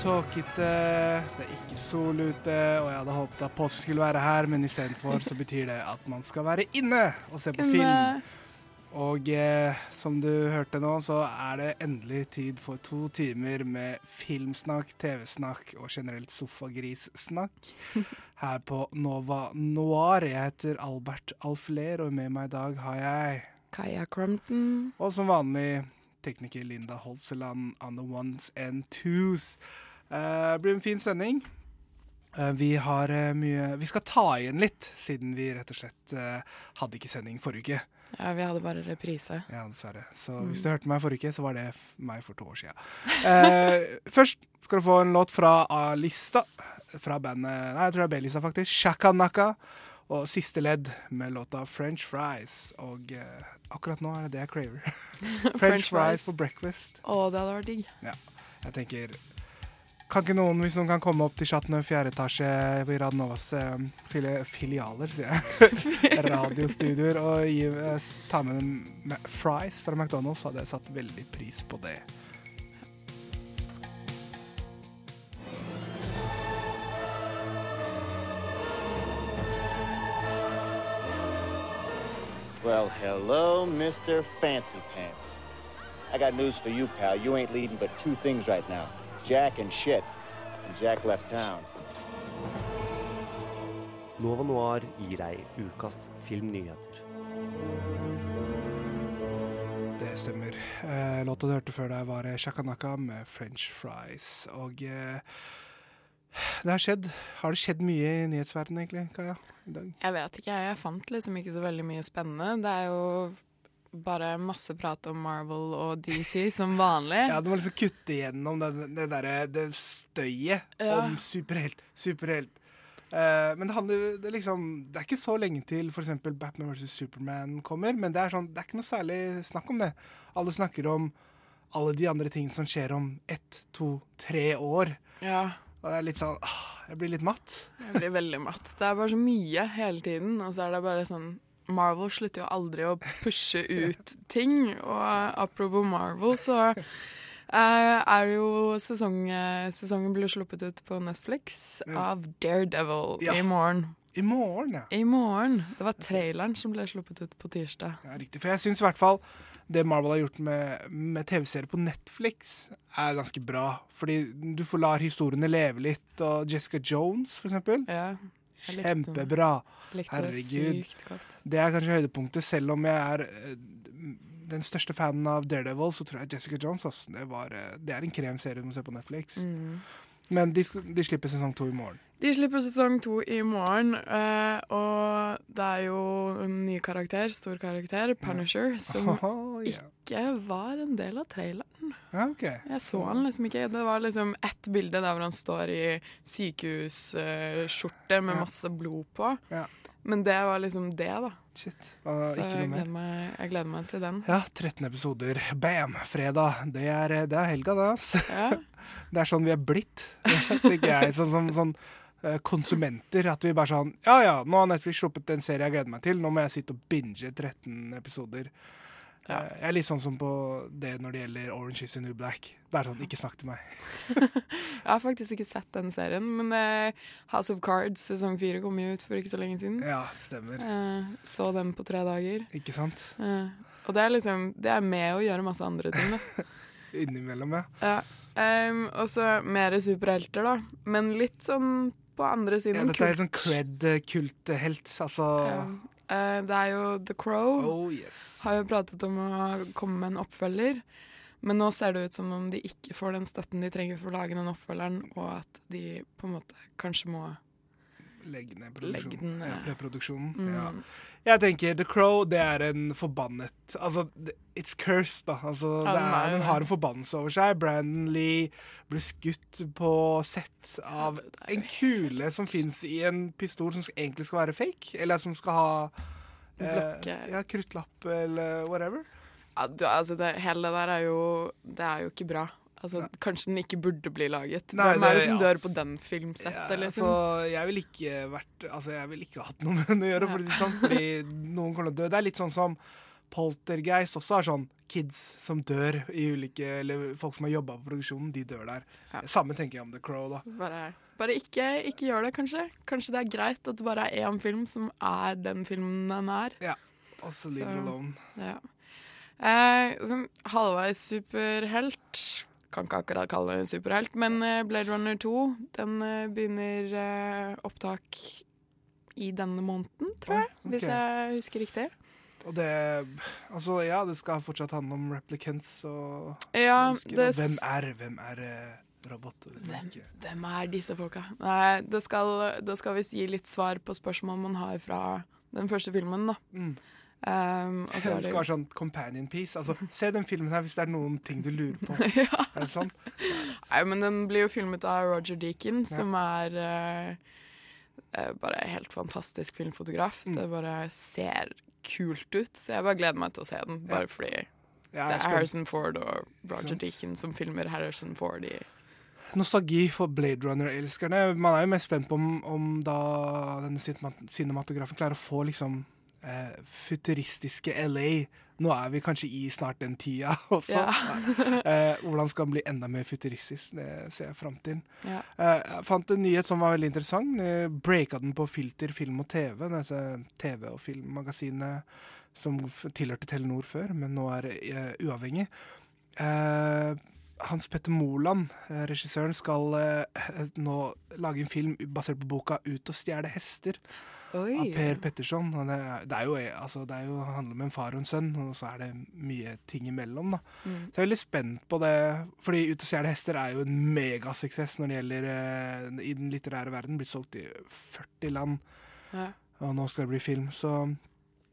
Tåkete, det er ikke sol ute, og jeg hadde håpet at påske skulle være her, men istedenfor så betyr det at man skal være inne og se på film. Og eh, som du hørte nå, så er det endelig tid for to timer med filmsnakk, TV-snakk og generelt sofagrissnakk her på Nova Noir. Jeg heter Albert Alfler, og med meg i dag har jeg Kaja Crumpton. og som vanlig tekniker Linda Holseland on the ones and twos. Eh, det blir en fin sending. Eh, vi har eh, mye Vi skal ta igjen litt, siden vi rett og slett eh, hadde ikke sending forrige uke. Ja, vi hadde bare reprise. Ja, dessverre. Så hvis du hørte meg forrige uke, så var det meg for to år siden. Eh, først skal du få en låt fra A-lista, fra bandet Nei, jeg tror det er B-lista, faktisk. Shakanaka. Og siste ledd med låta French Fries. Og eh, akkurat nå er det det jeg craver. French, French fries for breakfast. Å, det hadde vært digg. Jeg tenker Kan ikke noen, hvis noen kan komme opp til Chateau fjerde etasje i Radnovas eh, fili filialer, sier jeg, radiostudioer, og gi, eh, ta med en fries fra McDonald's, hadde jeg satt veldig pris på det. Well, hello, Mr. Fancy Pants. I got news for you, pal. You ain't leading but two things right now Jack and shit. And Jack left town. Nova Noir gir deg ukas filmnyheter. Det stemmer. Eh, låta du hørte før deg, var eh, Shakanaka med French fries. Og eh, det har skjedd. Har det skjedd mye i nyhetsverdenen, egentlig, Kaja? I dag? Jeg vet ikke, jeg. Jeg fant liksom ikke så veldig mye spennende. Det er jo bare masse prat om Marvel og DC som vanlig. Ja, du må liksom kutte igjennom det, det, derre- det støyet Ja. om superhelt. Superhelt. Uh, men det handler det liksom Det er ikke så lenge til f.eks. Batman vs. Superman kommer, men det er, sånn, det er ikke noe særlig snakk om det. Alle snakker om alle de andre tingene som skjer om ett, to, tre år. Ja, Og det er litt sånn åh, Jeg blir litt matt. jeg blir veldig matt. Det er bare så mye hele tiden, og så er det bare sånn Marvel slutter jo aldri å pushe ut ting, og apropos Marvel, så eh, er jo sesong, eh, Sesongen blir sluppet ut på Netflix av Daredevil Ja. i morgen. I morgen, ja. I morgen. Det var traileren som ble sluppet ut på tirsdag. ja riktig. For jeg syns i hvert fall det Marvel har gjort med, med TV-serier på Netflix, er ganske bra. Fordi du får lar historiene leve litt, og Jessica Jones, for eksempel. Ja. Kjempebra. Likte det Herregud. sykt godt. Det er kanskje høydepunktet. Selv om jeg er eh, den største fanen av Daredevil, så tror jeg Jessica Jones ass, det, var, eh, det er en kremserie du må se på Netflix. Mm. Men de, de slipper sesong to i morgen. De slipper sesong to i morgen, eh, og det er jo en ny karakter, stor karakter, Punisher, som oh, yeah. ikke var en del av traileren. ja, OK. Jeg så han liksom ikke. Det var liksom ett bilde der hvor han står i sykehusskjorte med masse blod på. Ja. Men det var liksom det, da. Shit. Og Så jeg gleder, meg, jeg gleder meg til den. Ja, 13 episoder. Bam! Fredag. Det er, det er helga, det, ass. Ja. Det er sånn vi er blitt, tenker jeg. Sånn som sånn, eh, konsumenter. At vi bare sånn Ja ja, nå har Netflix sluppet en serie jeg gleder meg til. Nå må jeg sitte og binge 13 episoder. Ja. Eh, Jeg er litt sånn som på det når det gjelder Orange is the New Black. Det er sånn, ikke snakk til meg. Jeg har faktisk ikke sett den serien, men eh, House of Cards sesong fire kom jo ut for ikke så lenge siden. Ja, stemmer. Eh, så den på tre dager. Ikke sant? Eh, og det er liksom Det er med å gjøre masse andre ting, da. Innimellom, ja. Ja. Um, og så mer superhelter, da. Men litt sånn på andre siden ja dette er kult. helt sånn cred-kulthelt. Altså Ja. Eh, det er jo The Crow. Oh yes. Har jo pratet om å komme med en oppfølger. Men nå ser det ut som om de ikke får den støtten de trenger for å lage den oppfølgeren, og at de på en måte kanskje må legge ned produksjonen. Legg Ja, ja. preproduksjonen. Mm. Ja. Jeg tenker The Crow, det er en forbannet Altså, it's cursed, da. Altså, Ja, den er, den har en forbannelse over seg. Brandon Lee ble skutt på sett av en kule som fins i en pistol som egentlig skal være fake, eller som skal ha eh, ja, kruttlapp eller whatever. Ja, du, altså det, hele det der er jo Det er jo ikke bra. Altså, kanskje den ikke burde bli laget. Nei, Hvem er det som ja. dør på den filmsettet, Ja, liksom? altså, jeg vil ikke vært Altså, jeg ville ikke hatt noe med den å gjøre, for sånn, fordi noen kommer til å dø. Det er litt sånn som Poltergeist også har sånn kids som dør i ulike Eller folk som har jobba på produksjonen, de dør der. Samme tenker jeg om The Crow, da. Bare, bare ikke, ikke gjør det, kanskje. Kanskje det er greit at det bare er én film som er den filmen den er. Ja. Også Leave It Alone. Ja. Eh, sånn halvveis superhelt Kan ikke akkurat kalle det en superhelt, men eh, Blade Runner 2 den eh, begynner eh, opptak i denne måneden, tror jeg. Okay. Hvis jeg husker riktig. Og det Altså, ja, det skal fortsatt handle om replicants og Ja, det og Hvem er Hvem er eh, robot? Hvem, hvem er disse folka? Nei, det skal, det skal visst gi litt svar på spørsmål man har fra den første filmen, da. Mm. Um, Det skal skal være sånn companion piece. Altså, se den filmen her hvis det er noen ting du lurer på. Er det sånn? Nei, men den blir jo filmet av Roger Deakin, som er uh, bare helt fantastisk filmfotograf. Mm. Det bare ser kult ut, så jeg bare gleder meg til å se den. Bare fordi Ja, det er. Harrison Ford og Roger? Deakin som filmer Harrison Ford i Nostalgi for Blade Runner-elskerne. Man er jo mest spent på om, om da denne cinematografen klarer å få liksom eh, futuristiske LA. Nå er vi kanskje i snart den tida også. Ja. eh, hvordan skal den bli enda mer futuristisk? Det ser jeg fram til. Ja. Eh, jeg fant en nyhet som var veldig interessant. Jeg breaka den på Filter film og TV, dette TV- og filmmagasinet som tilhørte Telenor før, men nå er eh, uavhengig. Eh, Hans Petter Moland, eh, regissøren, skal eh, nå lage en film basert på boka 'Ut og stjele hester' Oi. av Per Petterson. Det, det, er jo, altså, det er jo, handler om en far og en sønn, og så er det mye ting imellom. da. Mm. Så jeg er veldig spent på det, fordi 'Ut og stjele hester' er jo en megasuksess når det gjelder eh, i den litterære verden. Blitt solgt i 40 land, Ja. og nå skal det bli film. Så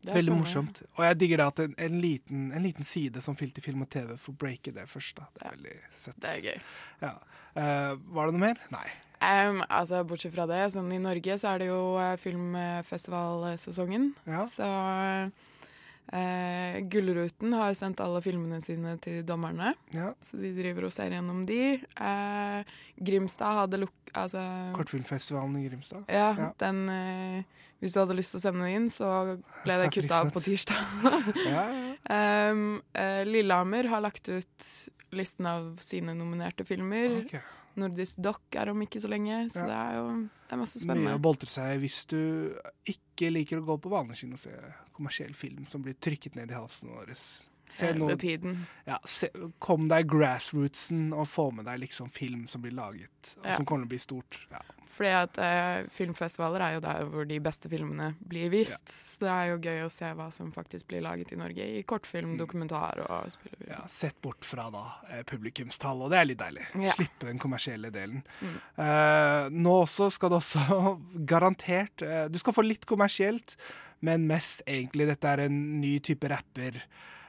Det veldig spennende. morsomt. Og jeg digger det at en, en, liten, en liten side som Filter film og TV får breake det først. da. Det er veldig søtt. Det er gøy. Ja. Uh, var det noe mer? Nei. Em, altså, bortsett fra det, sånn i Norge så er det jo eh, filmfestivalsesongen. Ja. Så uh, Gullruten har sendt alle filmene sine til dommerne. Ja. Så de driver og ser gjennom de. Uh, Grimstad hadde luk... Altså Kortfilmfestivalen i Grimstad. ja, Ja. den uh, Hvis du hadde lyst til å sende den inn, så ble det kutta av på tirsdag. Ja, ja. Um, eh, Lillehammer har lagt ut listen av sine nominerte filmer. Ok. Nordisk Dock er om ikke så lenge, så Ja. det er jo det er masse Mye å boltre seg hvis du ikke liker å gå på vanlig kino og se kommersiell film som blir trykket ned i halsen vår. Se Hele noe, tiden. ja, se, kom deg grassrootsen og få med deg liksom film som blir laget, Ja. som kommer til å bli stort. Ja. Fordi at eh, filmfestivaler er jo der hvor de beste filmene blir vist. Så det er jo gøy å se hva som faktisk blir laget i Norge i kortfilm, dokumentar og spillefilm. Mm. Ja, sett bort fra da eh, publikumstall, og det er litt deilig. Ja. Slippe den kommersielle delen. Mm. Eh, nå også skal det også garantert eh, Du skal få litt kommersielt, men mest egentlig Dette er en ny type rapper.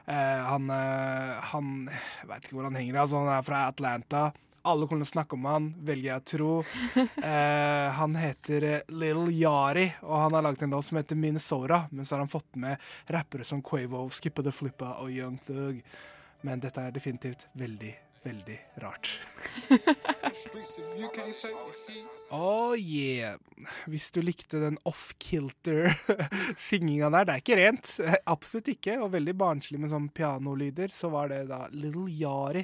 Eh, han, eh, han Jeg veit ikke hvor han henger, altså han er fra Atlanta. Alle å snakke om han, velger jeg å tro. Eh, han heter Little Lil Yari, og han har laget en låt som heter Minnesota. Men så har han fått med rappere som Quavo, Skippa the Flippa og Young Thug. Men dette er definitivt veldig, veldig rart. Oh yeah. Hvis du likte den off-kilter-synginga der, det er ikke rent. Absolutt ikke. Og veldig barnslig med sånn pianolyder. Så var det da Little Yari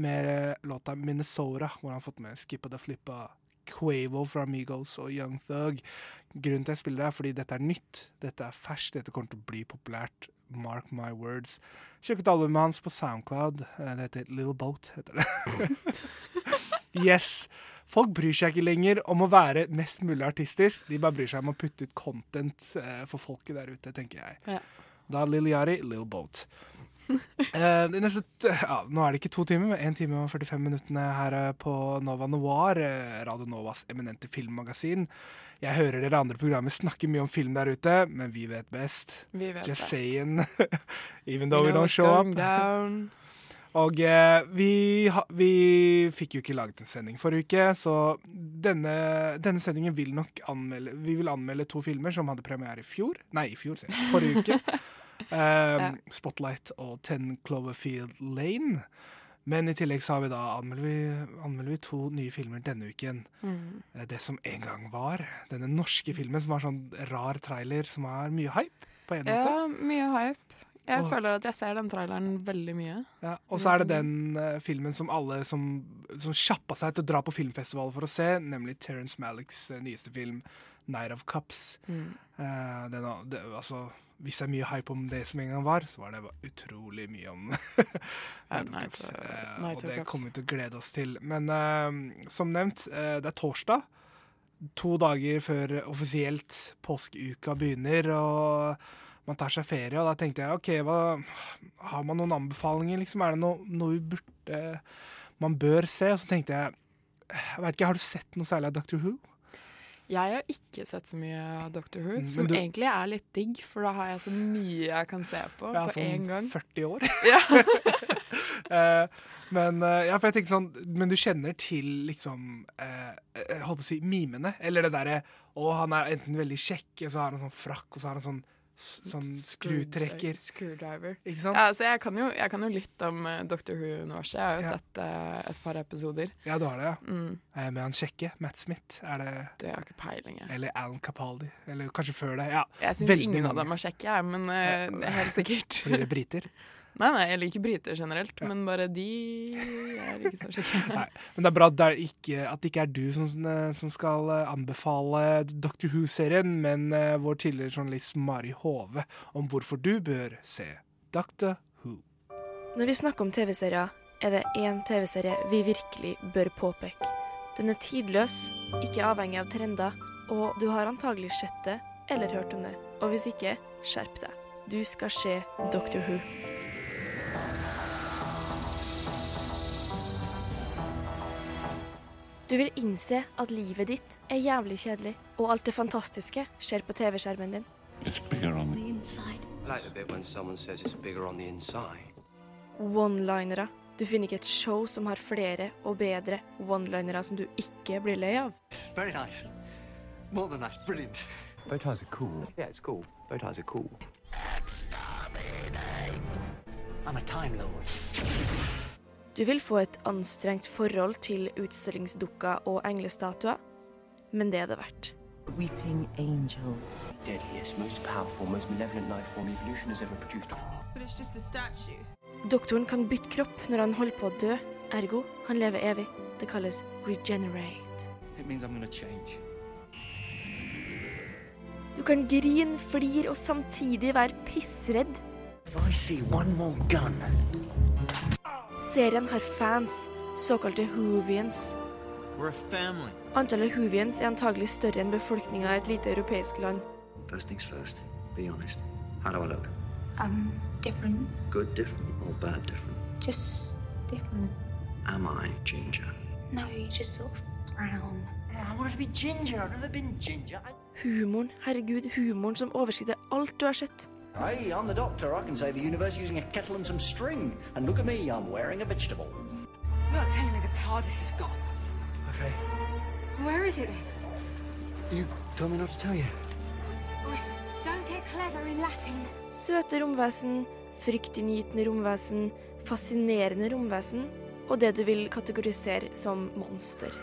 med eh, låta 'Minnesota', hvor han har fått med Skippa the Flippa, Quavo fra Amigos og Young Thug. Grunnen til at jeg spiller det, er fordi dette er nytt. Dette er ferskt. Dette kommer til å bli populært. Mark my words. Sjekk ut albumet hans på Soundcloud. Eh, Det heter Little Boat. heter det. yes. Folk bryr seg ikke lenger om å være mest mulig artistisk. De bare bryr seg om å putte ut content eh, for folket der ute, tenker jeg. Ja. Da Lil Yari, Little Boat. Eh, neste, ja, nå er det ikke to timer, men én time og 45 minuttene her eh, på Nova Noir, eh, Radio Novas eminente filmmagasin. Jeg hører dere andre programmer snakke mye om film der ute, men vi vet best. Vi vet Just best. saying. Even though we we don't show up. down. Og eh, vi, ha, vi fikk jo ikke laget en sending forrige uke, så denne, denne sendingen vil nok anmelde Vi vil anmelde to filmer som hadde premiere i fjor. Nei, i fjor. Forrige uke. Eh, Spotlight og Ten Cloverfield Lane. Men i tillegg så har vi da anmelder vi, anmelder vi to nye filmer denne uken. Mm. Eh, Det som en gang var. Denne norske filmen som har sånn rar trailer som har mye hype, på en måte. Ja, mye hype. Jeg Og- føler at jeg ser den traileren veldig mye. Ja, og så er det den uh, filmen som alle som, som kjappa seg til å dra på filmfestival for å se, nemlig Terence Malicks uh, nyeste film, 'Night of Cups'. Mm. Uh, den, det, altså, hvis det er mye hype om det som en gang var, så var det utrolig mye om Night uh, Eh, Night og det kommer vi til å glede oss til. Men uh, som nevnt, uh, det er torsdag. To dager før offisielt påskeuka begynner, og man tar seg ferie. Og da tenkte jeg OK, hva, har man noen anbefalinger? Liksom? Er det noe, noe burde man bør se? Og så tenkte jeg jeg vet ikke, Har du sett noe særlig av Doctor Who? Jeg har ikke sett så mye Doctor Who, som du- egentlig er litt digg, for da har jeg så mye jeg kan se på Ja, på sånn én gang. 40 år. uh, Eh, men, uh, ja, sånn, men du kjenner til liksom uh, Jeg holdt på å si mimene. Eller det derre Å, han er enten veldig kjekk, og så har han sånn frakk, og så har han sånn, sånn skrutrekker. Screwdriver. Ikke sant? Ja, så jeg kan, jo, jeg kan jo litt om uh, Doctor Who-universet. Jeg har jo Ja. sett uh, et par episoder. Ja, du har det, ja. Mm. Eh, med han kjekke. Matt Smith. Er det Du har ikke peiling. Jeg, Eller Alan Capaldi. Eller kanskje før det. Ja. jeg syns ingen ingen av dem er kjekke, jeg, men uh, det helt sikkert. Fordi det er briter. Nei, nei, jeg liker briter generelt, men bare de er ikke så skikkelige. Men det er bra at det, er ikke, at det ikke er du som, eh, som skal eh, anbefale Doctor Who-serien, men uh, vår tidligere journalist Mari Hove om hvorfor du bør se Doctor Who. Når vi snakker om TV-serier, er det én TV-serie vi virkelig bør påpeke. Den er tidløs, ikke avhengig av trender, og du har antagelig sett det eller hørt om det. Og hvis ikke, skjerp deg. Du skal se Doctor Who. Du vil innse at livet ditt er jævlig kjedelig, og alt det fantastiske skjer på TV-skjermen din. It's bigger on the I like the bit when someone says it's bigger on the inside. One-linere. Du finner ikke et show som har flere og bedre one-linere som du ikke blir lei av. Nice. More than nice. Brilliant. Bow ties are cool. Yeah, it's cool. Bow ties are cool. I'm a Time Lord. Du vil få et anstrengt forhold til utstillingsdukker og englestatuer, men det er det verdt. Weeping angels. Deadliest, most powerful, most malevolent life form evolution has ever produced. But it's just a statue. Doktoren kan bytte kropp når han holder på å dø, ergo han lever evig. Det kalles regenerate. It means I'm gonna change. Du kan grine, flire og samtidig være pissredd. If I see one more gun, Serien har fans, såkalte Hoovians. Antallet Hoovians er antagelig større enn befolkninga i et lite europeisk land. First things first, be honest. How do I look? Um, different. Good different or bad different? Just different. Am I ginger? No, you're just sort of brown. I wanted to be ginger. I've never been ginger. I... Humoren, herregud, humoren som overskrider alt du har sett. Hey, I'm the doctor. I can save the universe using a kettle and some string. And look at me, I'm wearing a vegetable. You're not telling me the TARDIS is gone. Okay. Where is it then? You told me not to tell you. Don't get clever in Latin. Søte romvesen, fryktinngytende romvesen, fascinerende romvesen og det du vil kategorisere som monster.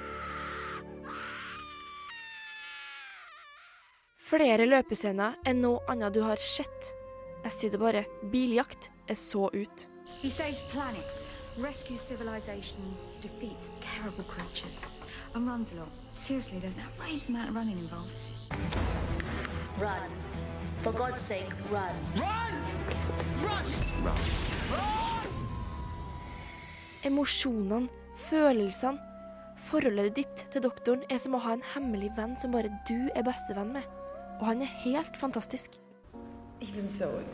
Flere løpescener enn noe annet du har sett. Jeg sier det bare, biljakt er så ut. He saves planets, rescues civilizations, defeats terrible creatures, and runs a lot. Seriously, there's an outrageous amount of running involved. Run. For God's sake, run. Run! Run! Emosjonene, følelsene, forholdet ditt til doktoren er som å ha en hemmelig venn som bare du er bestevenn med. Og han er helt fantastisk. Even so, it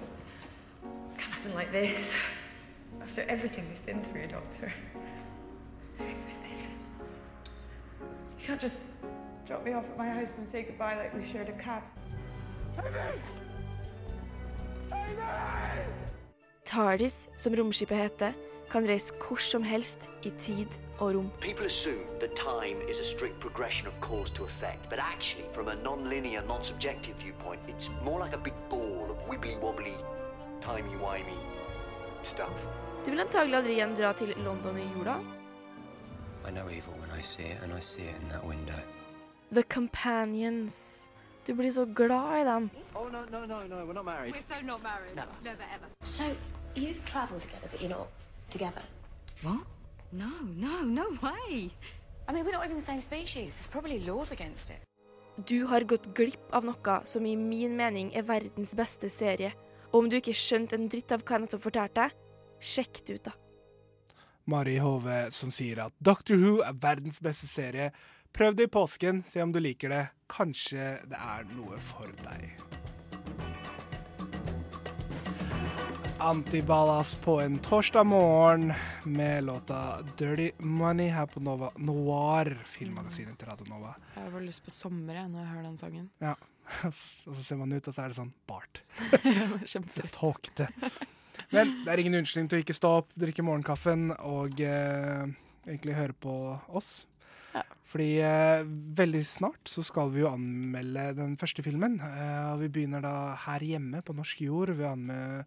can happen like this. After everything we've been through, Doctor. Everything. You can't just drop me off at my house and say goodbye like we shared a cab. TARDIS, som romskipet heter, kan reise hvor som helst i tid og rom. People assume that time is a strict progression of cause to effect, but actually, from a non-linear, non-subjective viewpoint, it's more like a big ball of wibbly-wobbly, timey-wimey stuff. Du vil antagelig aldri igjen dra til London i jula. I know evil when I see it, and I see it in that window. The Companions. Du blir så glad i dem. Oh, no, no, no, no, we're not married. We're so not married. Never. Never ever. So, you travel together, but you're not together? What? No, no, no way. I mean, we're not even the same species. There's probably laws against it. Du har gått glipp av noe som i min mening er verdens beste serie. Og om du ikke skjønte en dritt av hva jeg nettopp fortalte, sjekk det ut, da. Mari Hove som sier at Doctor Who er verdens beste serie. Prøv det i påsken, se om du liker det. Kanskje det er noe for deg. Antiballas på en torsdag morgen med låta 'Dirty Money' her på Nova Noir, filmmagasinet til Radio Nova. Jeg har bare lyst på sommer jeg, når jeg hører den sangen. Ja, Og så ser man ut, og så er det sånn bart. Tåkete. Men det er ingen unnskyldning til å ikke stå opp, drikke morgenkaffen og eh, egentlig høre på oss. Ja. Fordi eh, veldig snart så skal vi jo anmelde den første filmen. Eh, og vi begynner da her hjemme på norsk jord, ved å anme-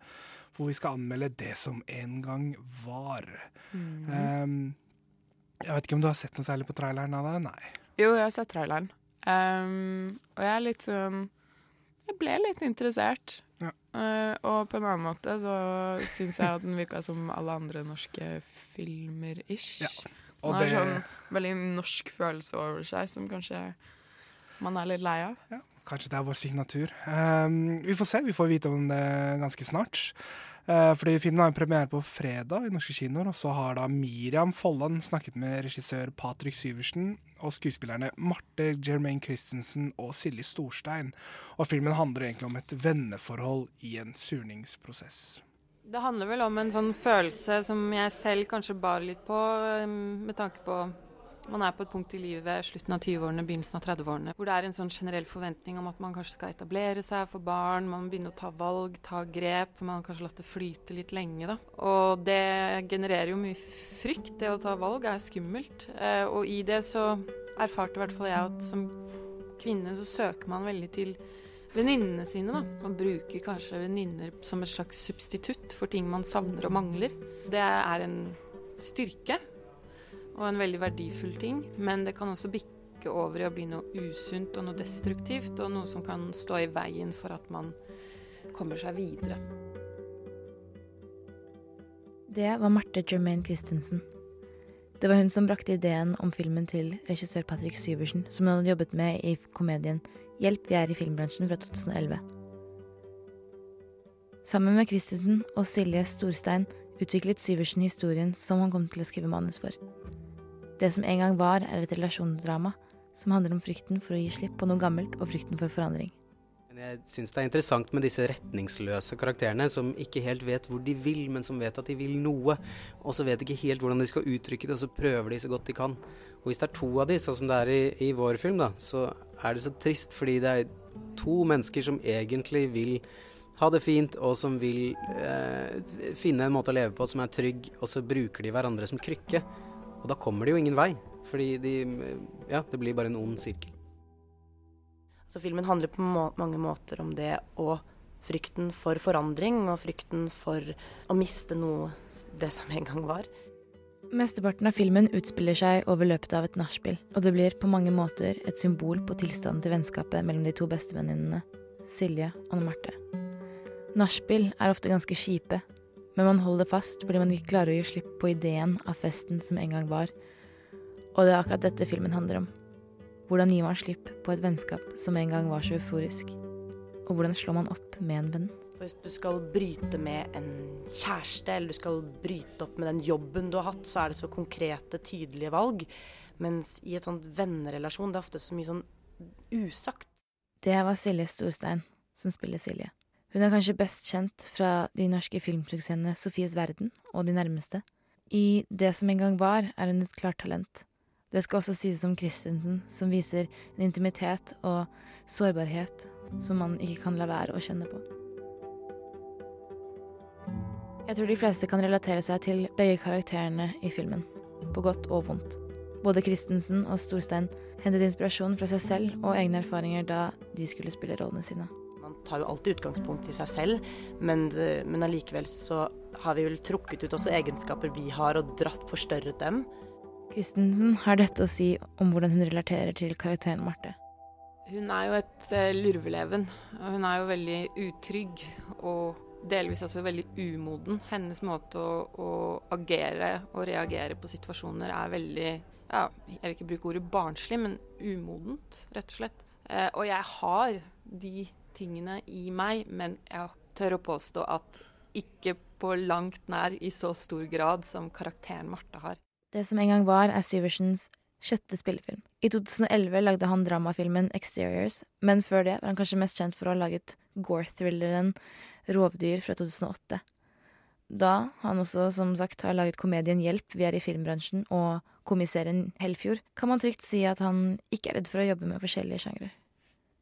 hvor vi skal anmelde Det som en gang var. Mm. Um, jeg vet ikke om du har sett noe særlig på traileren av det? Nei. Jo, jeg har sett traileren. Um, og jeg er litt sånn Jeg ble litt interessert. Eh, og på en annen måte så syns jeg at den virka som alle andre norske filmer ish. og den har det- sånn veldig norsk følelse over seg som kanskje man er litt lei av. Kanskje det er vår signatur. Um, vi får se, vi får vite om det ganske snart. Eh, fordi filmen har en premiere på fredag i norske kinoer, og så har da Miriam Folland snakket med regissør Patrick Syversen og skuespillerne Marte Jermaine Christensen og Silje Storstein. Og filmen handler egentlig om et venneforhold i en surningsprosess. Det handler vel om en sånn følelse som jeg selv kanskje bar litt på, um, med tanke på man er på et punkt i livet, slutten av 20-årene, begynnelsen av 30-årene, hvor det er en sånn generell forventning om at man kanskje skal etablere seg, få barn, man må begynne å ta valg, ta grep, man har kanskje latt det flyte litt lenge, da. Og det genererer jo mye frykt. Det å ta valg er skummelt. Eh, og i det så erfarte i hvert fall jeg at som kvinne så søker man veldig til venninnene sine. da. Man bruker kanskje venninner som et slags substitutt for ting man savner og mangler. Det er en styrke og en veldig verdifull ting, men det kan også bikke over i å bli noe usunt og noe destruktivt, og noe som kan stå i veien for at man kommer seg videre. Det var Marte Jermaine Christensen. Det var hun som brakte ideen om filmen til regissør Patrick Syversen, som hun hadde jobbet med i komedien 'Hjelp, vi er i filmbransjen' fra 2011. Sammen med Christensen og Silje Storstein utviklet Syversen historien som han kom til å skrive manus for. Det som en gang var, er et relasjonsdrama som handler om frykten for å gi slipp på noe gammelt og frykten for forandring. Jeg syns det er interessant med disse retningsløse karakterene som ikke helt vet hvor de vil, men som vet at de vil noe. Og så vet ikke helt hvordan de skal uttrykke det, og så prøver de så godt de kan. Og hvis det er to av de, sånn som det er i, i vår film, da, så er det så trist fordi det er to mennesker som egentlig vil ha det fint, og som vil eh, finne en måte å leve på som er trygg, og så bruker de hverandre som krykke. Og da kommer de jo ingen vei, fordi de Ja, det blir bare en ond sirkel. Altså, filmen handler på må mange måter om det og frykten for forandring og frykten for å miste noe, det som en gang var. Mesteparten av filmen utspiller seg over løpet av et nachspiel, og det blir på mange måter et symbol på tilstanden til vennskapet mellom de to bestevenninnene, Silje og Marte. Nachspiel er ofte ganske kjipe, men man holder fast fordi man ikke klarer å gi slipp på ideen av festen som en gang var. Og det er akkurat dette filmen handler om. Hvordan gir man slipp på et vennskap som en gang var så euforisk? Og hvordan slår man opp med en venn? Hvis du skal bryte med en kjæreste, eller du skal bryte opp med den jobben du har hatt, så er det så konkrete, tydelige valg. Mens i et sånt vennerelasjon, det er ofte så mye sånn usagt. Det var Silje Storstein som spiller Silje. Hun er kanskje best kjent fra de norske filmsuksessene Sofies verden og De nærmeste. I Det som en gang var, er hun et klart talent. Det skal også sies om Christensen, som viser en intimitet og sårbarhet som man ikke kan la være å kjenne på. Jeg tror de fleste kan relatere seg til begge karakterene i filmen, på godt og vondt. Både Christensen og Storstein hentet inspirasjon fra seg selv og egne erfaringer da de skulle spille rollene sine. Man tar jo alltid utgangspunkt i seg selv, men, men allikevel så har vi vel trukket ut også egenskaper vi har, og dratt forstørret dem. Christensen har dette å si om hvordan hun relaterer til karakteren Marte. Hun er jo et eh, lurveleven, og hun er jo veldig utrygg og delvis også veldig umoden. Hennes måte å, å agere og reagere på situasjoner er veldig ja, Jeg vil ikke bruke ordet barnslig, men umodent, rett og slett. Eh, og jeg har de tingene i meg, men jeg tør å påstå at ikke på langt nær i så stor grad som karakteren Marte har. Det som en gang var, er Syversens sjette spillefilm. I 2011 lagde han dramafilmen Exteriors, men før det var han kanskje mest kjent for å ha laget gore-thrilleren Rovdyr fra 2008. Da han også, som sagt, har laget komedien Hjelp, vi er i filmbransjen, og komiserien Helfjord, kan man trygt si at han ikke er redd for å jobbe med forskjellige sjangre.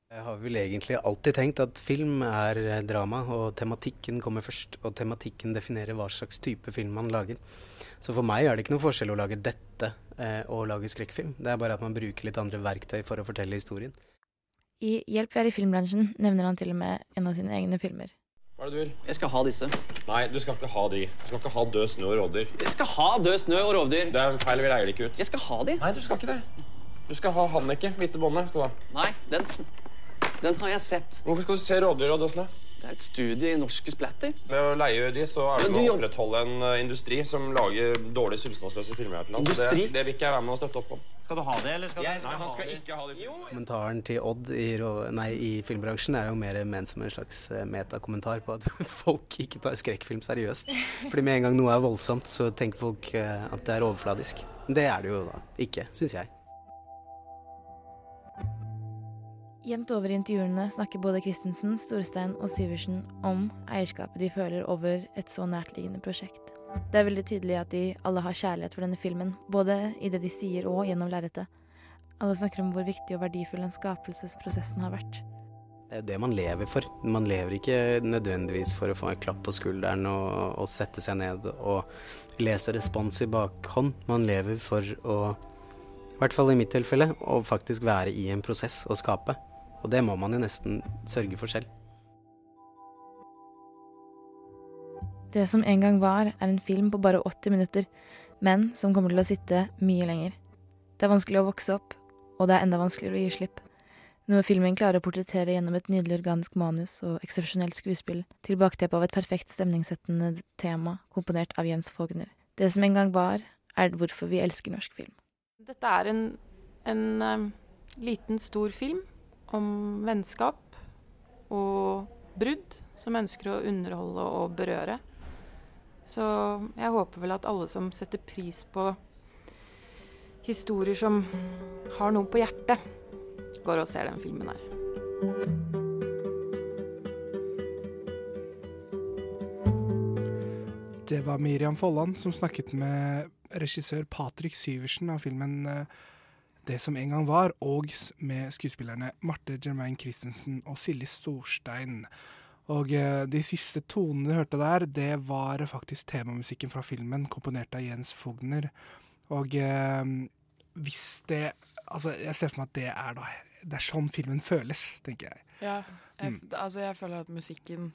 Jeg har vel egentlig alltid tenkt at film er drama, og tematikken kommer først. Og tematikken definerer hva slags type film man lager. Så for meg er det ikke noe forskjell å lage dette eh, og lage skrekkfilm. Det er bare at man bruker litt andre verktøy for å fortelle historien. I Hjelp, vi er i filmbransjen nevner han til og med en av sine egne filmer. Hva er det du vil? Jeg skal ha disse. Nei, du skal ikke ha de. Du skal ikke ha død snø og rovdyr. Jeg skal ha død snø og rovdyr. Det er feil, vi leier det ikke ut. Jeg skal ha de. Nei, du skal ikke det. Du skal ha Hanneke, hvite båndet. Nei, den, den har jeg sett. Hvorfor skal du se rådyr, død? Det er et studie i norske splatter. Med å leie de, så er det med å opprettholde en eh, industri som lager dårlig substansløse filmer her til lands. Det, det vil ikke jeg være med å støtte opp om. Skal du ha det, eller skal Jeg du skal, han skal ikke ha det? filmene. Kommentaren til Odd i, nei, i filmbransjen er jo mer ment som en slags eh, metakommentar på at folk ikke tar skrekkfilm seriøst. Fordi med en gang noe er voldsomt, så tenker folk eh, at det er overfladisk. Det er det jo da ikke, syns jeg. Jevnt over i intervjuene snakker både Christensen, Storstein og Syversen om eierskapet de føler over et så nærtliggende prosjekt. Det er veldig tydelig at de alle har kjærlighet for denne filmen, både i det de sier og gjennom lerretet. Alle snakker om hvor viktig og verdifull den skapelsesprosessen har vært. Det er det man lever for. Man lever ikke nødvendigvis for å få en klapp på skulderen og, og sette seg ned og lese respons i bakhånd. Man lever for å, i hvert fall i mitt tilfelle, å faktisk være i en prosess og skape. Og det må man jo nesten sørge for selv. Det som en gang var, er en film på bare 80 minutter, men som kommer til å sitte mye lenger. Det er vanskelig å vokse opp, og det er enda vanskeligere å gi slipp. Noe filmen klarer å portrettere gjennom et nydelig organisk manus og eksepsjonelt skuespill, til bakteppet av et perfekt stemningssettende tema komponert av Jens Fogner. Det som en gang var, er hvorfor vi elsker norsk film. Dette er en, en um, liten, stor film om vennskap og brudd som ønsker å underholde og berøre. Så jeg håper vel at alle som setter pris på historier som har noe på hjertet, går og ser den filmen her. Det var Miriam Folland som snakket med regissør Patrick Syversen av filmen eh, Det som en gang var, og med skuespillerne Marte Germain Christensen og Silje Storstein. Og eh, de siste tonene du hørte der, det var faktisk temamusikken fra filmen, komponert av Jens Fogner. Og eh, hvis det Altså, jeg ser for meg at det er da Det er sånn filmen føles, tenker jeg. Ja, jeg, Mm. altså jeg føler at musikken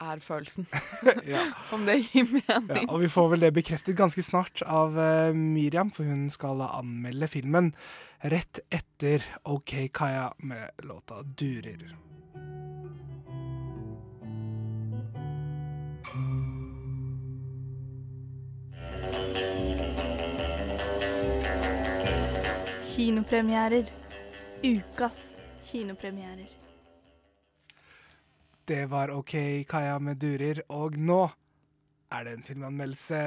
er følelsen. Ja. Om det gir Ja, og vi får vel det bekreftet ganske snart av uh, Miriam, for hun skal anmelde filmen rett etter OK Kaja med låta 'Durer'. Kinopremierer. Ukas kinopremierer. Det var OK Kaja med 'Durer', og nå er det en filmanmeldelse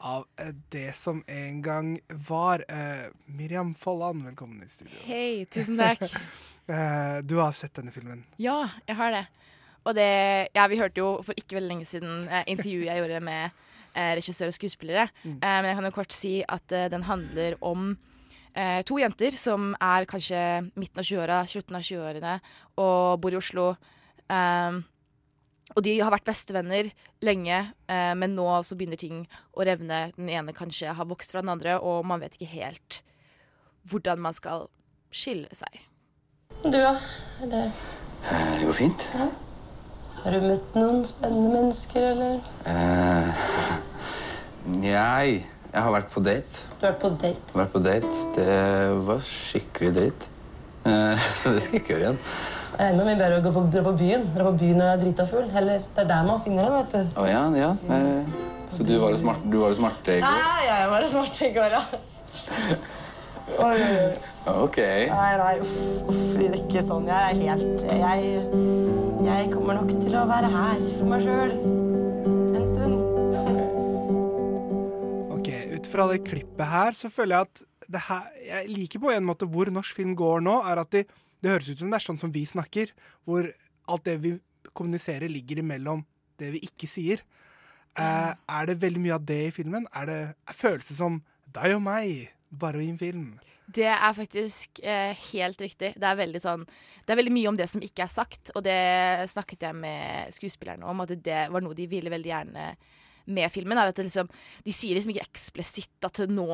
av eh, det som en gang var. Uh, Miriam Folland, velkommen i studio. Hei, tusen takk. uh, du har sett denne filmen. Ja, jeg har det. Og det Ja, vi hørte jo for ikke veldig lenge siden uh, intervjuet jeg gjorde med regissør og skuespillere. Mm. Men jeg kan jo kort si at den handler om eh, to jenter som er kanskje midten av 20-åra, slutten av 20-årene, og bor i Oslo. Um, og de har vært bestevenner lenge, eh, men nå så begynner ting å revne. Den ene kanskje har vokst fra den andre, og man vet ikke helt hvordan man skal skille seg. Du, da? Det, Eh, det går fint. har du møtt noen spennende mennesker, eller? Eh, jeg, jeg har vært på date. Du har vært på date. Vært på date. Det var skikkelig dritt. Eh, så det skal jeg ikke gjøre igjen. Det er enda mye bedre å gå på, dra på byen. Dra på byen når jeg er drita full. Eller det er der man finner dem, vet du. Å ja, ja. Eh, så du var det smarte, du var det smarte i går? Nei, jeg var smart i går, ja. Oi. Ok. Nei, nei, uff, uff, det er ikke sånn. Jeg er helt Jeg, jeg kommer nok til å være her for meg sjøl en stund. Ok, Ut fra det klippet her så føler jeg at det her, Jeg liker på en måte hvor norsk film går nå. er at de, Det høres ut som det er sånn som vi snakker, hvor alt det vi kommuniserer, ligger imellom det vi ikke sier. Uh, er det veldig mye av det i filmen? Er det er følelse som deg og meg, bare i en film? Det er faktisk eh, helt riktig. Det er, sånn, det er veldig mye om det som ikke er sagt, og det snakket jeg med skuespillerne om, at det var noe de ville veldig gjerne med filmen. At det liksom, de sier liksom ikke eksplisitt at nå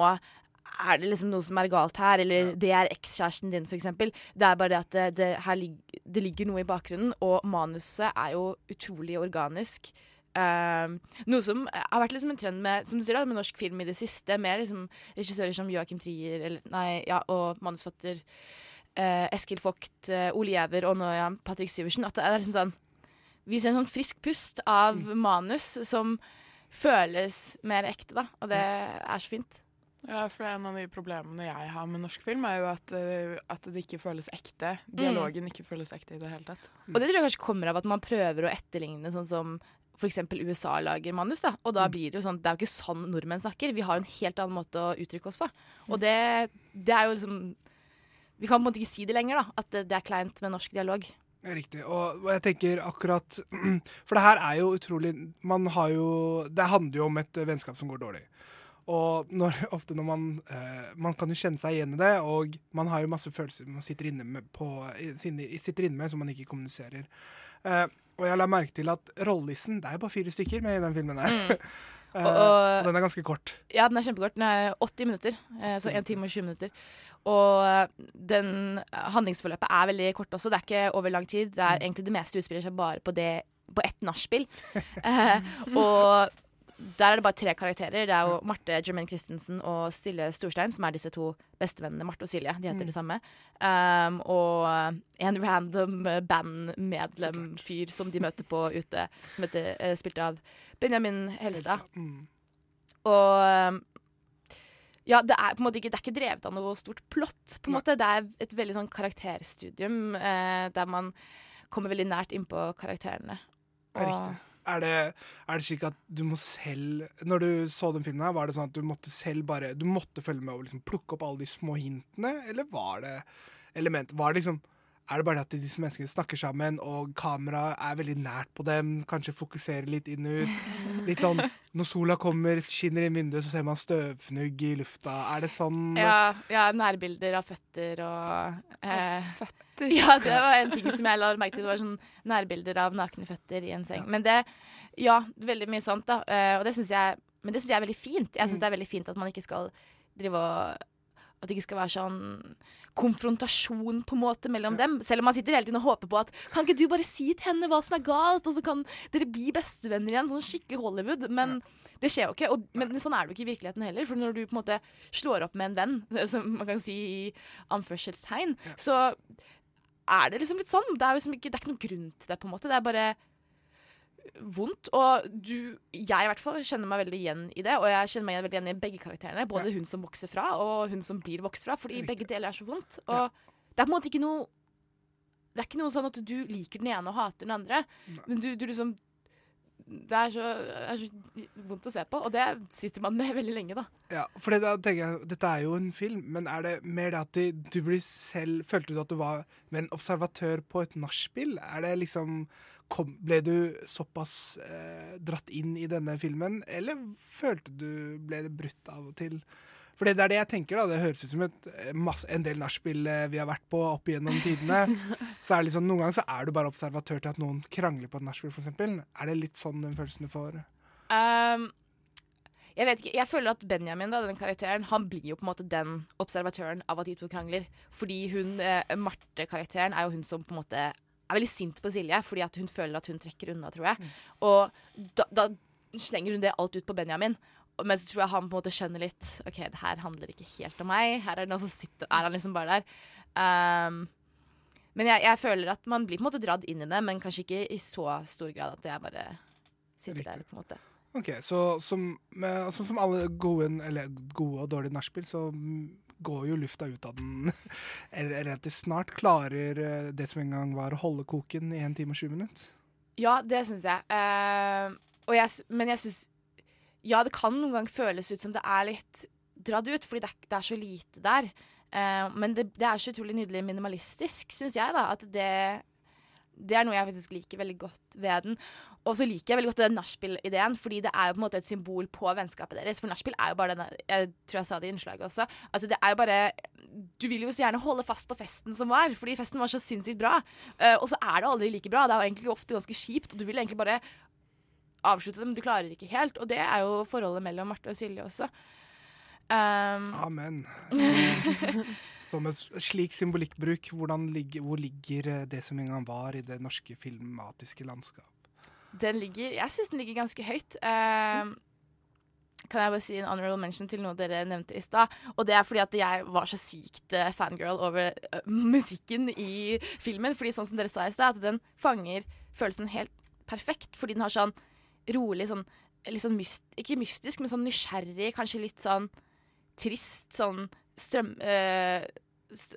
er det liksom noe som er galt her, eller det er ekskjæresten din, f.eks. Det er bare det at det, det, her lig, det ligger noe i bakgrunnen, og manuset er jo utrolig organisk. Uh, noe som har vært liksom en trend med, som du sier, da, med norsk film i det siste, med liksom regissører som Joakim Trier eller, nei, ja, og manusfatter uh, Eskil Vogt, uh, Ole Giæver og nå ja, Patrick Syversen. At det er liksom sånn Vi ser en sånn frisk pust av manus som føles mer ekte, da. Og det er så fint. Ja, for En av de problemene jeg har med norsk film, er jo at, eh, at det ikke føles ekte. Mm. Dialogen ikke føles ekte i det hele tatt. Og det tror jeg kanskje kommer av at man prøver å etterligne sånn som f.eks. USA lager manus. da Og da blir det jo sånn Det er jo ikke sånn nordmenn snakker. Vi har jo en helt annen måte å uttrykke oss på. Og det, det er jo liksom Vi kan på en måte ikke si det lenger, da. At det, det er kleint med norsk dialog. Riktig. Og, og jeg tenker akkurat For det her er jo utrolig Man har jo Det handler jo om et vennskap som går dårlig. Og når, ofte når man uh, Man kan jo kjenne seg igjen i det, og man har jo masse følelser man sitter inne med, på, sitter inne med som man ikke kommuniserer. Uh, og jeg la merke til at rollelisten Det er jo bare fire stykker med i den filmen her. Mm. Eh, Og- og- og den er ganske kort. Ja, den er kjempekort. Den er 80 minutter. Så 1 time og 20 minutter. Og den handlingsforløpet er veldig kort også. Det er ikke over lang tid. Det er egentlig det meste utspiller seg bare på, det, på ett nachspiel. Eh, og der er det bare tre karakterer. Det er jo Marte Jermaine Christensen og Silje Storstein, som er disse to bestevennene. Marte og Silje. De heter Mm. det samme. Um, og en random bandmedlem-fyr som de møter på ute, som heter, uh, spilt av Benjamin Helstad. Mm. Og um, ja, det er på en måte ikke, det er ikke drevet av noe stort plott. på en måte. Det er et veldig sånn karakterstudium eh, der man kommer veldig nært innpå karakterene. Og, Riktig. Er det, er det slik at du må selv Når du så den filmen, her, var det sånn at du måtte selv bare Du måtte følge med og liksom plukke opp alle de små hintene, eller var det element Var det liksom Er det bare at disse menneskene snakker sammen, og kameraet er veldig nært på dem, kanskje fokuserer litt inn og ut? Litt sånn Når sola kommer, skinner inn vinduet, så ser man støvfnugg i lufta. Er det sånn Ja, ja, nærbilder av føtter og eh, Føtter? Ja, det var en ting som jeg la merke til. Det var sånn nærbilder av nakne føtter i en seng. Men det Ja, veldig mye sånt, da. Eh, og det syns jeg Men det syns jeg er veldig fint. Jeg syns det er veldig fint at man ikke skal drive og At det ikke skal være sånn konfrontasjon på en måte mellom dem. Selv om man sitter hele tiden og håper på at Kan ikke du bare si til henne hva som er galt, og så kan dere bli bestevenner igjen? Sånn skikkelig Hollywood. Men det skjer jo ikke. Og, men sånn er det jo ikke i virkeligheten heller. For når du på en måte slår opp med en venn, som man kan si i anførselstegn, så er det liksom litt sånn. Det er, liksom ikke, det er ikke noen grunn til det, på en måte. Det er bare vondt. Og du, jeg i hvert fall, kjenner meg veldig igjen i det. Og jeg kjenner meg veldig igjen i begge karakterene. Både hun som vokser fra, og hun som blir vokst fra. Fordi begge deler er så vondt. Og det er på en måte ikke noe Det er ikke noe sånn at du liker den ene og hater den andre. Men du, du liksom det er, så, det er så vondt å se på, og det sitter man med veldig lenge, da. Ja, for det, da tenker jeg, Dette er jo en film, men er det mer det at du, du blir selv Følte du at du var med en observatør på et nachspiel? Er det liksom kom, ble du såpass eh, dratt inn i denne filmen, eller følte du ble det brutt av og til? For det er det jeg tenker, da. Det høres ut som et, eh, masse, en del nachspiel eh, vi har vært på opp igjennom tidene. så er det liksom, Noen ganger så er du bare observatør til at noen krangler på et nachspiel, f.eks. Er det litt sånn den følelsen du får? Um, jeg vet ikke, jeg føler at Benjamin, da, den karakteren, han blir jo på en måte den observatøren av at de to krangler. Fordi hun, eh, Marte-karakteren, er jo hun som på en måte er veldig sint på Silje, fordi at hun føler at hun trekker unna, tror jeg. Og da, da slenger hun det alt ut på Benjamin. Men så tror jeg han på en måte skjønner litt OK, det her handler ikke helt om meg. Her er, det noen som sitter, er han liksom bare der. Um, men jeg, jeg, føler at man blir på en måte dratt inn i det, men kanskje ikke i så stor grad at jeg bare sitter Riktig. der. på en måte. Ok, Så som, med, altså, som alle gode, eller gode og dårlige nachspiel, så går jo lufta ut av den relativt snart. Klarer eh, det som en gang var å holde koken i en time og sju minutter? Ja, det syns jeg. Uh, jeg. Men jeg syns Ja, det kan noen gang føles ut som det er litt dratt ut, fordi det er, det er så lite der. Uh, men det, det, er så utrolig nydelig minimalistisk, syns jeg, da. At det det er noe jeg faktisk liker veldig godt ved den. Og så liker jeg veldig godt den nachspiel-ideen, fordi det er jo på en måte et symbol på vennskapet deres. For nachspiel er jo bare denne Jeg tror jeg sa det i innslaget også. Altså det er jo bare Du vil jo så gjerne holde fast på festen som var, fordi festen var så sinnssykt bra. Uh, og så er det aldri like bra. Det er jo egentlig ofte ganske kjipt, og du vil egentlig bare avslutte det, men du klarer ikke helt. Og det er jo forholdet mellom Marte og Silje også. Um, Amen. Som en slik symbolikkbruk, ligger, hvor ligger eh, det som en gang var i det norske filmatiske landskap? Den ligger Jeg syns den ligger ganske høyt. Um, kan jeg bare si en honorable mention til noe dere nevnte i stad. Og det er fordi at jeg var så sykt uh, fangirl over uh, musikken i filmen. Fordi sånn som dere sa i stad, at den fanger følelsen helt perfekt. Fordi den har sånn rolig, sånn, litt sånn myst, ikke mystisk, men sånn nysgjerrig, kanskje litt sånn trist sånn strøm... Uh,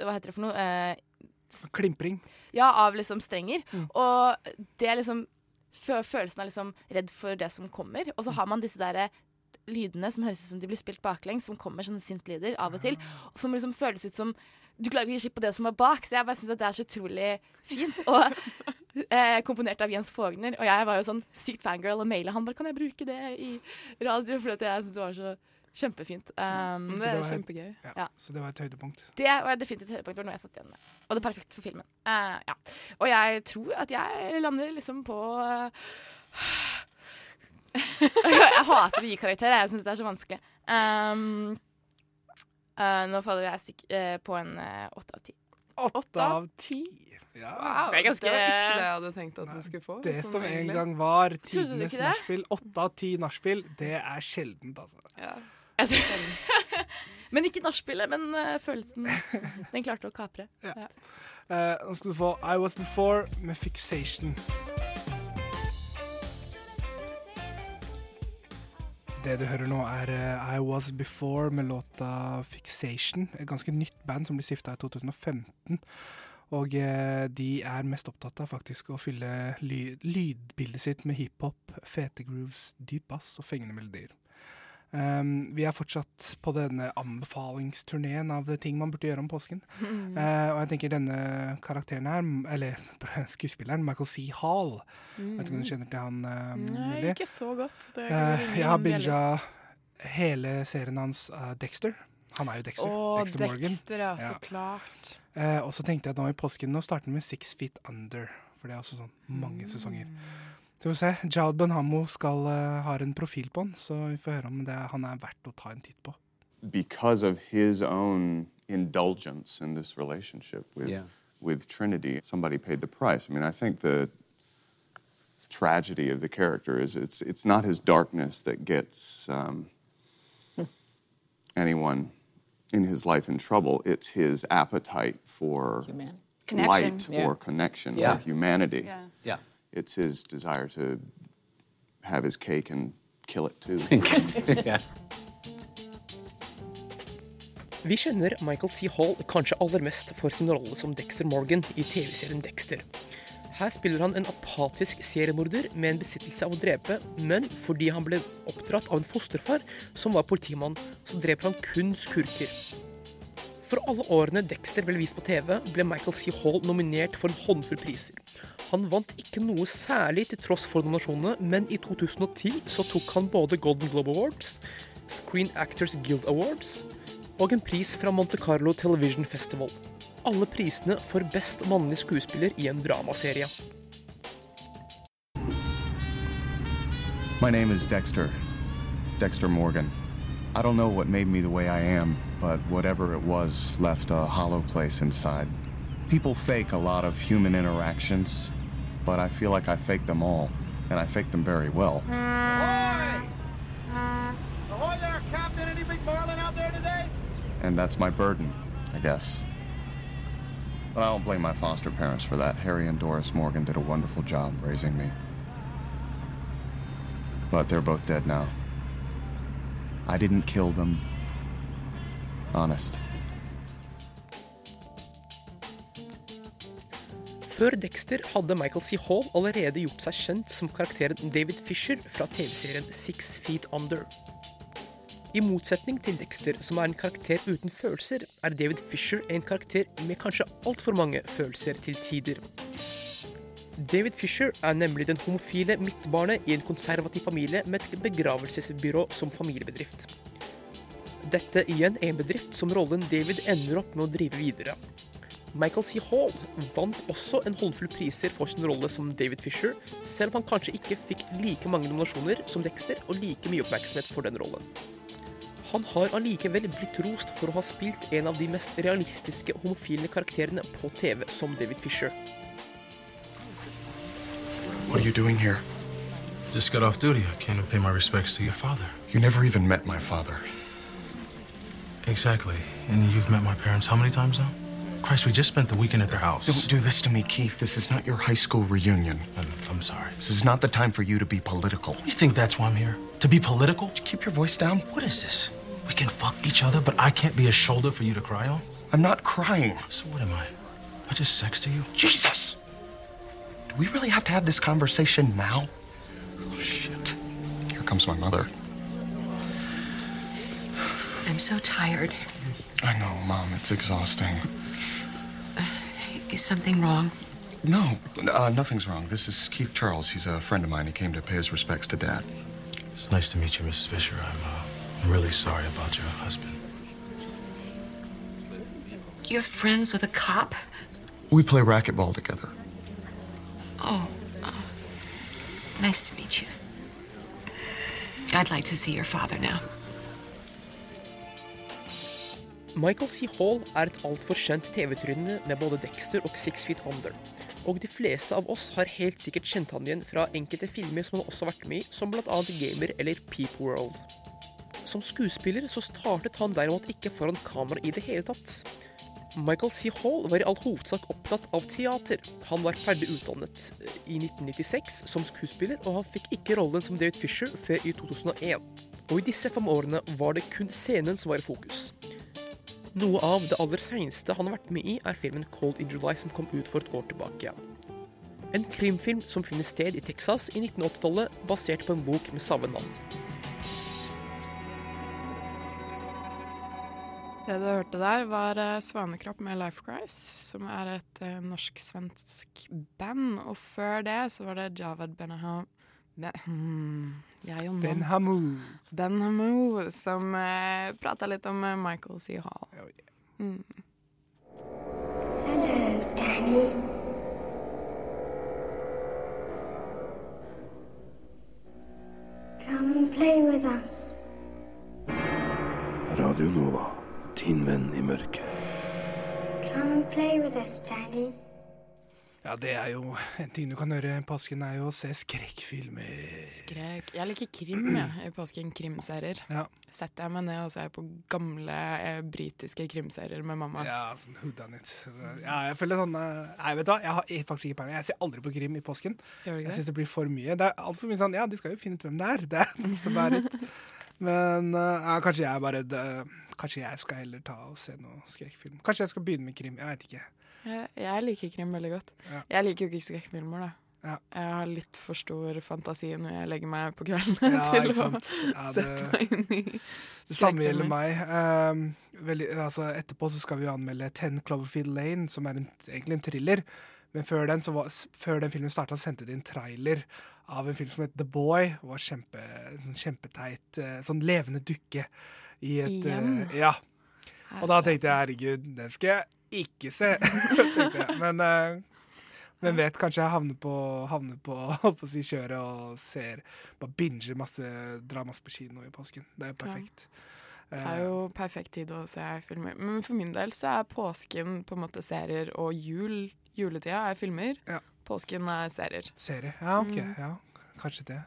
hva heter det for noe? Uh, Klimpring. Ja, av liksom strenger. Mm. Og det er liksom Følelsen av liksom redd for det som kommer. Og så har man disse der lydene som høres ut som de blir spilt baklengs, som kommer sånne syntlyder av og til. Og som liksom føles ut som Du klarer ikke å gi slipp på det som er bak. Så jeg bare syns det er så utrolig fint. Og eh, komponert av Jens Fogner. Og jeg var jo sånn sykt fangirl og maila han bare Kan jeg bruke det i radio? For jeg syntes det var så Kjempefint. Um, det var kjempegøy. Ja, ja. Så det var et høydepunkt? Det var definitivt et høydepunkt. Det var noe jeg satt igjen med. Og det er perfekt for filmen. Uh, ja. Og jeg tror at jeg lander liksom på uh, Jeg hater å gi karakter, jeg syns det er så vanskelig. Um, uh, nå faller jeg på en åtte av ti. Åtte av ti? Ja. Wow, det, ganske... det var ikke det jeg hadde tenkt at du skulle få. Det sånn, som egentlig. en gang var tidenes nachspiel, åtte av ti nachspiel, det er sjeldent, altså. Ja. men ikke nachspielet, men uh, følelsen. Den klarte å kapre. Ja. Ja. Uh, nå skal du få I Was Before med Fixation. Det du hører nå, er uh, I Was Before med låta Fixation. Et ganske nytt band som ble stifta i 2015. Og de er mest opptatt av faktisk å fylle ly lydbildet sitt med hiphop, fete grooves, dyp bass og fengende melodier. Um, vi er fortsatt på denne anbefalingsturneen av ting man burde gjøre om påsken. Mm. Uh, og jeg tenker denne karakteren her, eller skuespilleren, Michael C. Hall mm. Vet ikke om du kjenner til han? Um, Nei, ikke så godt. Uh, jeg har binga hele serien hans Dexter. Han er jo Dexter. Oh, Dexter, Morgan. Dexter ja, ja. så klart. og så tenkte jeg at nå i påsken å starte med Six Feet Under. For det er også sånn mange mm. sesonger. Så vi får se. Jad Benhamo skal, uh, har en profil på han, så vi får høre om det, han er verdt å ta en titt på. Because of his own indulgence in this relationship with, yeah. with Trinity, somebody paid the price. I mean, I think the tragedy of the character is it's, it's not his darkness that gets um, anyone in his life in trouble. It's his appetite for light yeah. or connection yeah. or humanity. Yeah. It's his desire to have his cake and kill it too. Vi kjenner Michael C. Hall kanskje aller mest for sin rolle som Dexter Morgan i TV-serien Dexter. Her spiller han en apatisk seriemorder med en besittelse av å drepe, men fordi han ble oppdratt av en fosterfar som var politimann, så dreper han kun skurker. For alle årene Dexter ble vist på TV, ble Michael C. Hall nominert for en håndfull priser. Han vant ikke noe særlig til tross for nominasjonene, men i 2010 så tok han både Golden Globe Awards, Screen Actors Guild Awards og en pris fra Monte Carlo Television Festival. Alle prisene for best mannlig skuespiller i en dramaserie. My name is Dexter. Dexter Morgan. I don't know what made me the way I am, but whatever it was left a hollow place inside. People fake a lot of human interactions, but I feel like I faked them all, and I faked them very well. Ahoy! Ahoy there, Captain! Any big marlin out there today? And that's my burden, I guess. But I don't blame my foster parents for that. Harry and Doris Morgan did a wonderful job raising me. But they're both dead now. I didn't kill them. Honest. Før Dexter hadde Michael C. Hall allerede gjort seg kjent som karakteren David Fisher fra TV-serien Six Feet Under. I motsetning til Dexter, som er en karakter uten følelser, er David Fisher en karakter med kanskje altfor mange følelser til tider. David Fisher er nemlig den homofile midtbarnet i en konservativ familie med et begravelsesbyrå som familiebedrift. Dette igjen er en bedrift som rollen David ender opp med å drive videre. Michael C. Hall vant også en håndfull priser for sin rolle som David Fisher, selv om han kanskje ikke fikk like mange nominasjoner som Dexter og like mye oppmerksomhet for den rollen. Han har allikevel blitt rost for å ha spilt en av de mest realistiske homofile karakterene på TV som David Fisher. What are you doing here? Just got off duty. I came to pay my respects to your father. You never even met my father. Exactly. And you've met my parents how many times now? Christ, we just spent the weekend at their house. Don't do this to me, Keith. This is not your high school reunion. I'm, I'm sorry. This is not the time for you to be political. You think that's why I'm here? To be political? Keep your voice down. What is this? We can fuck each other, but I can't be a shoulder for you to cry on? I'm not crying. So what am I? Am I just sex to you? Jesus! Do we really have to have this conversation now? Oh, shit. Here comes my mother. I'm so tired. I know, Mom. It's exhausting. Is something wrong? No, uh, nothing's wrong. This is Keith Charles. He's a friend of mine. He came to pay his respects to Dad. It's nice to meet you, Mrs. Fisher. I'm, uh, really sorry about your husband. You're friends with a cop? We play racquetball together. Oh, oh. Nice to meet you. I'd like to see your father now. Michael C. Hall er et altfor kjent TV-tryne med både Dexter og Six Feet Under. Og de fleste av oss har helt sikkert kjent han igjen fra enkelte filmer som han også har vært med i, som bl.a. Gamer eller Peep World. Som skuespiller så startet han derimot ikke foran kamera i det hele tatt. Michael C. Hall var i all hovedsak opptatt av teater. Han var ferdig utdannet i 1996 som skuespiller, og han fikk ikke rollen som David Fisher før i 2001. Og i disse fem årene var det kun scenen som var i fokus. Noe av det aller seneste han har vært med i, er filmen Cold in July, som kom ut for et år tilbake. En krimfilm som finner sted i Texas i 1980-tallet, basert på en bok med samme navn. Det du hørte der, var eh, Svanekropp med Life Christ, som er et eh, norsk-svensk band. Og før det så var det Javad Benaham Be hmm, jeg og nå. Ben Hamu. Ben Hamu, som eh, prata litt om eh, Michael C. Hall. Mm. Hello, Danny. Come and play with us. Radio Nova, din venn i mørket. Come and play with us, Danny. Ja, det er jo en ting du kan gjøre i påsken, er jo å se skrekkfilmer. Skrek. Jeg liker krim, jeg, i påsken. Krimserier. Ja. Setter jeg meg ned og ser på gamle eh, britiske krimserier med mamma. Ja, sånn whodunit. Ja, jeg føler sånn eh, Nei, vet du hva, jeg har faktisk ikke peiling. Jeg ser aldri på krim i påsken. Jeg syns det blir for mye. Det er altfor mye sånn Ja, de skal jo finne ut hvem det er. Det er som er litt Men ja, kanskje jeg bare det, Kanskje jeg skal heller ta og se noe skrekkfilm. Kanskje jeg skal begynne med krim. Jeg veit ikke. Jeg, jeg liker krim veldig godt. Ja. Jeg liker jo ikke skrekkfilmer, da. Ja. Jeg har litt for stor fantasi når jeg legger meg på kvelden Ja, til å. Ja, sette meg inn i Det samme gjelder meg. Um, vel, altså, etterpå så skal vi jo anmelde Ten Cloverfield Lane, som er en, egentlig en thriller. Men før den, så var, før den filmen starta, sendte de en trailer av en film som het The Boy. Det var kjempe, kjempeteit eh, sånn levende dukke i et Igjen? Uh, Ja. Og da tenkte jeg herregud, den skal jeg ikke se. tenkte jeg. Men eh, vet, kanskje jeg havner på, havner på, holdt på å si, kjøret og ser Bare binger masse, drar masse på kino i påsken. Det er jo perfekt. Det er jo perfekt tid å se filmer. Men for min del så er påsken på en måte serier, og jul, juletida er filmer. Ja. Påsken er serier. Serier, Ja, OK. Mm. Ja, kanskje det.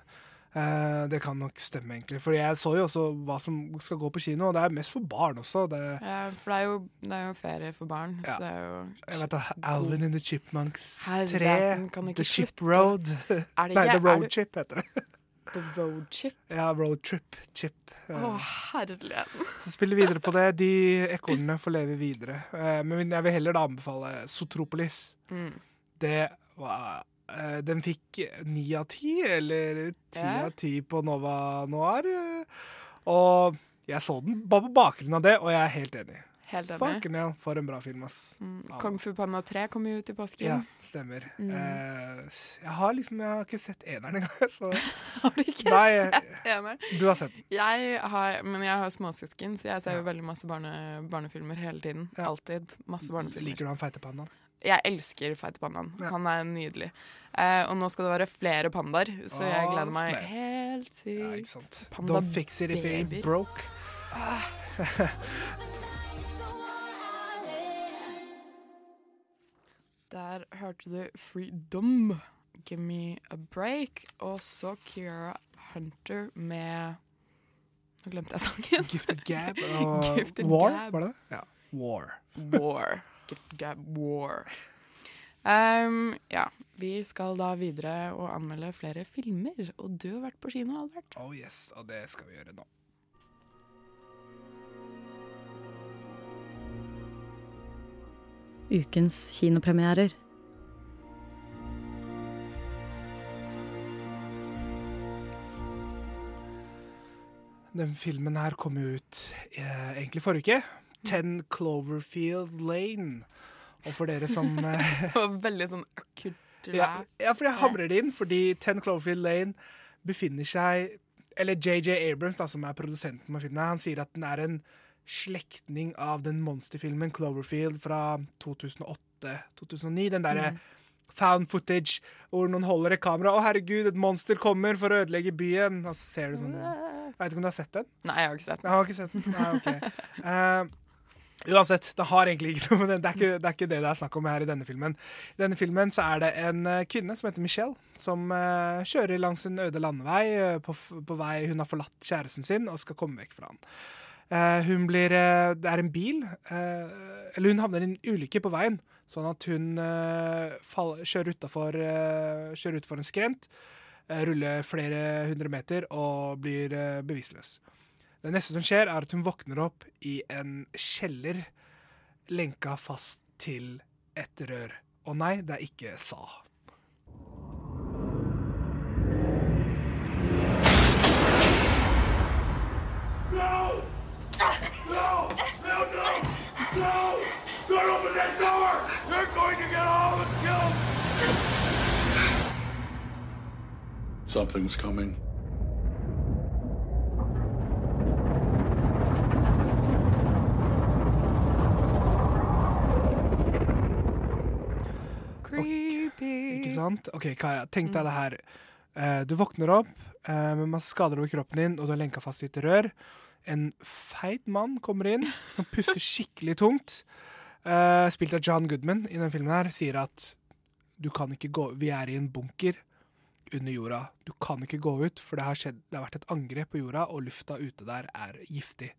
Eh, det kan nok stemme, egentlig. For jeg så jo også hva som skal gå på kino, og det er mest for barn også. Det, Ja, for det er, jo, det er jo ferie for barn, Ja. så det er jo jeg vet da, Alvin and the Chipmunks 3, den kan ikke The Chip slutte. Road Nei, The Road det- Chip heter det. The Road Chip. Ja, Road Trip Chip. Å, oh, herligheten. Så spiller videre på det. De ekornene får leve videre. Eh, Men jeg vil heller da anbefale Sotropolis. Mm. Det var eh, Den fikk ni av ti, eller ti Ja. av ti på Nova Noir. eh, Og jeg så den bare på bakgrunn av det, og jeg er helt enig. Helt enig. Fucken, ja. for en bra film, ass. Mm. Ja. Kung Fu Panda 3 kom jo ut i påsken. Ja, stemmer. Mm. Eh, jeg har liksom Jeg har ikke sett eneren engang, så Har du ikke Nei, sett eneren? Du har sett den. Jeg har, men jeg har småsøsken, så jeg ser jo veldig masse barne, barnefilmer hele tiden. Alltid. Masse barnefilmer. Liker du han feite pandaen? Jeg elsker Feite pandaen. Han er nydelig. Eh, og nå skal det være flere pandaer, så jeg gleder meg snap. helt sykt. Ja. Panda Don't fix it if it broke. Ah. Der hørte du Freedom, Give Me a Break, og så Kira Hunter med Nå glemte jeg sangen. Gifted Gab og Gifted War, Gab. var det det? Ja. War. War. War. Um, ja, vi skal da videre og anmelde flere filmer. Og du har vært på kino, Albert? Oh yes, og det skal vi gjøre nå. Ukens kinopremierer. Den filmen her kom ut eh, egentlig forrige uke. Ten Cloverfield Lane. Og for dere som eh, Det var veldig sånn akutt ja, ja, for jeg hamrer det inn, fordi 10 Cloverfield Lane befinner seg Eller JJ Abrams, da, som er produsenten av filmen, han sier at den er en slektning av den monsterfilmen Cloverfield fra 2008-2009. Den derre Mm. found footage hvor noen holder et kamera. 'Å, herregud, et monster kommer for å ødelegge byen.' Og så ser du sånn Jeg vet ikke om du har sett den? Nei, jeg har ikke sett den. Jeg har ikke sett den. Nei, ok. Eh, uansett, det har egentlig ikke noe med det. Det er ikke, det er ikke det det er snakk om her i denne filmen. I denne filmen så er det en eh, kvinne som heter Michelle, som uh, kjører langs en øde landevei uh, på, på vei Hun har forlatt kjæresten sin og skal komme vekk fra han. Uh, hun blir Det er en bil Eller hun havner i en ulykke på veien, sånn at hun fall, kjører utafor Kjører en skrent, ruller flere hundre meter og blir bevisstløs. Det neste som skjer, er at hun våkner opp i en kjeller, lenka fast til et rør. Og nei, det er ikke Sa. No! No! No, no! No! Don't open that door! They're going to get all of us killed! Something's coming. Creepy. Ikke sant? OK, Kaja, tenk deg det her. Uh, du våkner opp uh, med masse skader over kroppen din, og du er lenka fast i et rør. En feit mann kommer inn og puster skikkelig tungt. Uh, spilt av John Goodman i denne filmen her, sier at du kan ikke gå Vi er i en bunker under jorda. Du kan ikke gå ut, for det har, skjedd, det har vært et angrep på jorda, og lufta ute der er giftig.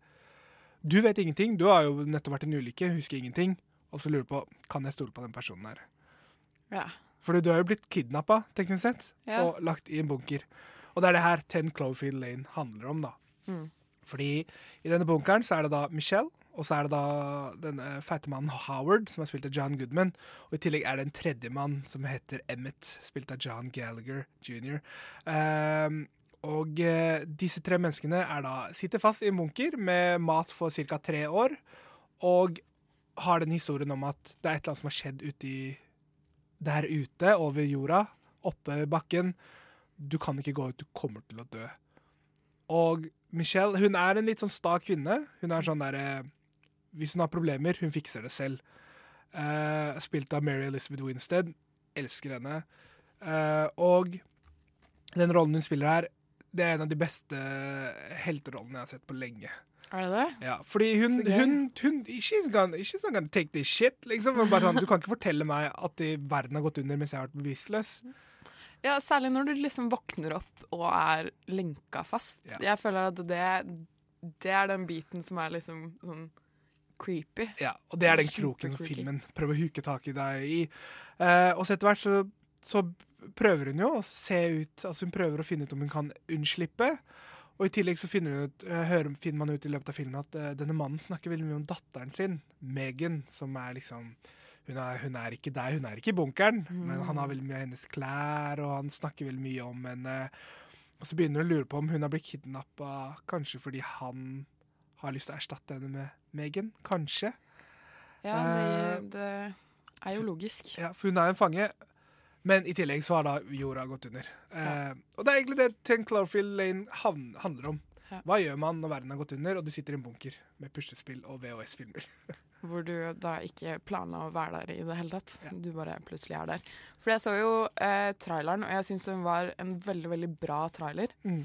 Du vet ingenting. Du har jo nettopp vært i en ulykke, husker ingenting. Og så lurer du på kan jeg stole på den personen her. Ja. Fordi du har jo blitt kidnappa, teknisk sett, Ja. og lagt i en bunker. Og det er det her Ten Cloverfield Lane handler om, da. Mm. Fordi i denne bunkeren så er det da Michelle, og så er det da denne feite mannen Howard, som er spilt av John Goodman. Og i tillegg er det en tredjemann som heter Emmet, spilt av John Gallagher jr. Um, og eh, disse tre menneskene er da, sitter fast i en bunker med mat for ca. tre år, og har den historien om at det er et eller annet som har skjedd ute i der ute over jorda, oppe i bakken. Du kan ikke gå ut, du kommer til å dø. Og Michelle hun er en litt sånn sta kvinne. Hun er sånn der, eh, Hvis hun har problemer, hun fikser det selv. Uh, spilt av Mary Elizabeth Winstead. Elsker henne. Uh, og den rollen hun spiller her, det er en av de beste helterollene jeg har sett på lenge. Er det det? Ja, fordi hun, hun, hun she's gonna, she's not gonna take this shit, liksom. Men Bare sånn, du kan ikke fortelle meg at verden har gått under mens jeg har vært bevisstløs. Ja, særlig når du liksom våkner opp og er lenka fast. Ja. Jeg føler at det, det er den biten som er liksom sånn creepy. Ja, og det er den kroken som filmen prøver å huke tak i deg i. Eh, og så etter hvert så, så prøver hun jo å se ut Altså hun prøver å finne ut om hun kan unnslippe. Og i tillegg så finner, ut, eh, hører, finner man ut i løpet av filmen at uh, denne mannen snakker veldig mye om datteren sin, Megan, som er liksom hun er, hun er ikke der, hun er ikke i bunkeren, men han har veldig mye av hennes klær, og han snakker veldig mye om henne. Og så begynner hun å lure på om hun har blitt kidnappa, kanskje fordi han har lyst til å erstatte henne med Megan. Kanskje. Ja, Eh, det, det er jo logisk. Ja, for hun er en fange. Men i tillegg så har da jorda gått under. Eh, og det er egentlig det Ten Cloverfield Lane handler om. Hva gjør man når verden har gått under, og du sitter i en bunker med puslespill og VHS-filmer? Hvor du da ikke planla å være der i det hele tatt. Du bare plutselig er der. For jeg så jo eh, traileren, og jeg syns den var en veldig, veldig bra trailer. Mm.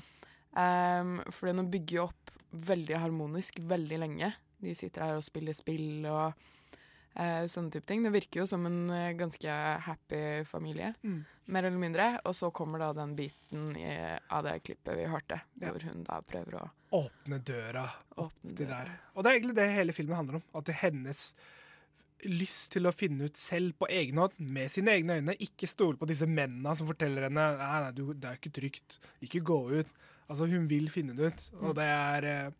Um, for den bygger jo opp veldig harmonisk veldig lenge. De sitter her og spiller spill og eh, sånne type ting. Det virker jo som en eh, ganske happy familie, Mm. mer eller mindre. Og så kommer da den biten i, av det klippet vi hørte, Ja. hvor hun da prøver å Åpne døra Åpne til døra. der. Og det er egentlig det hele filmen handler om. At det er hennes lyst til å finne ut selv på egen hånd, med sine egne øyne. Ikke stole på disse mennene som forteller henne nei, nei, du, det er ikke trygt. Ikke gå ut. Altså, hun vil finne det ut, og det er eh,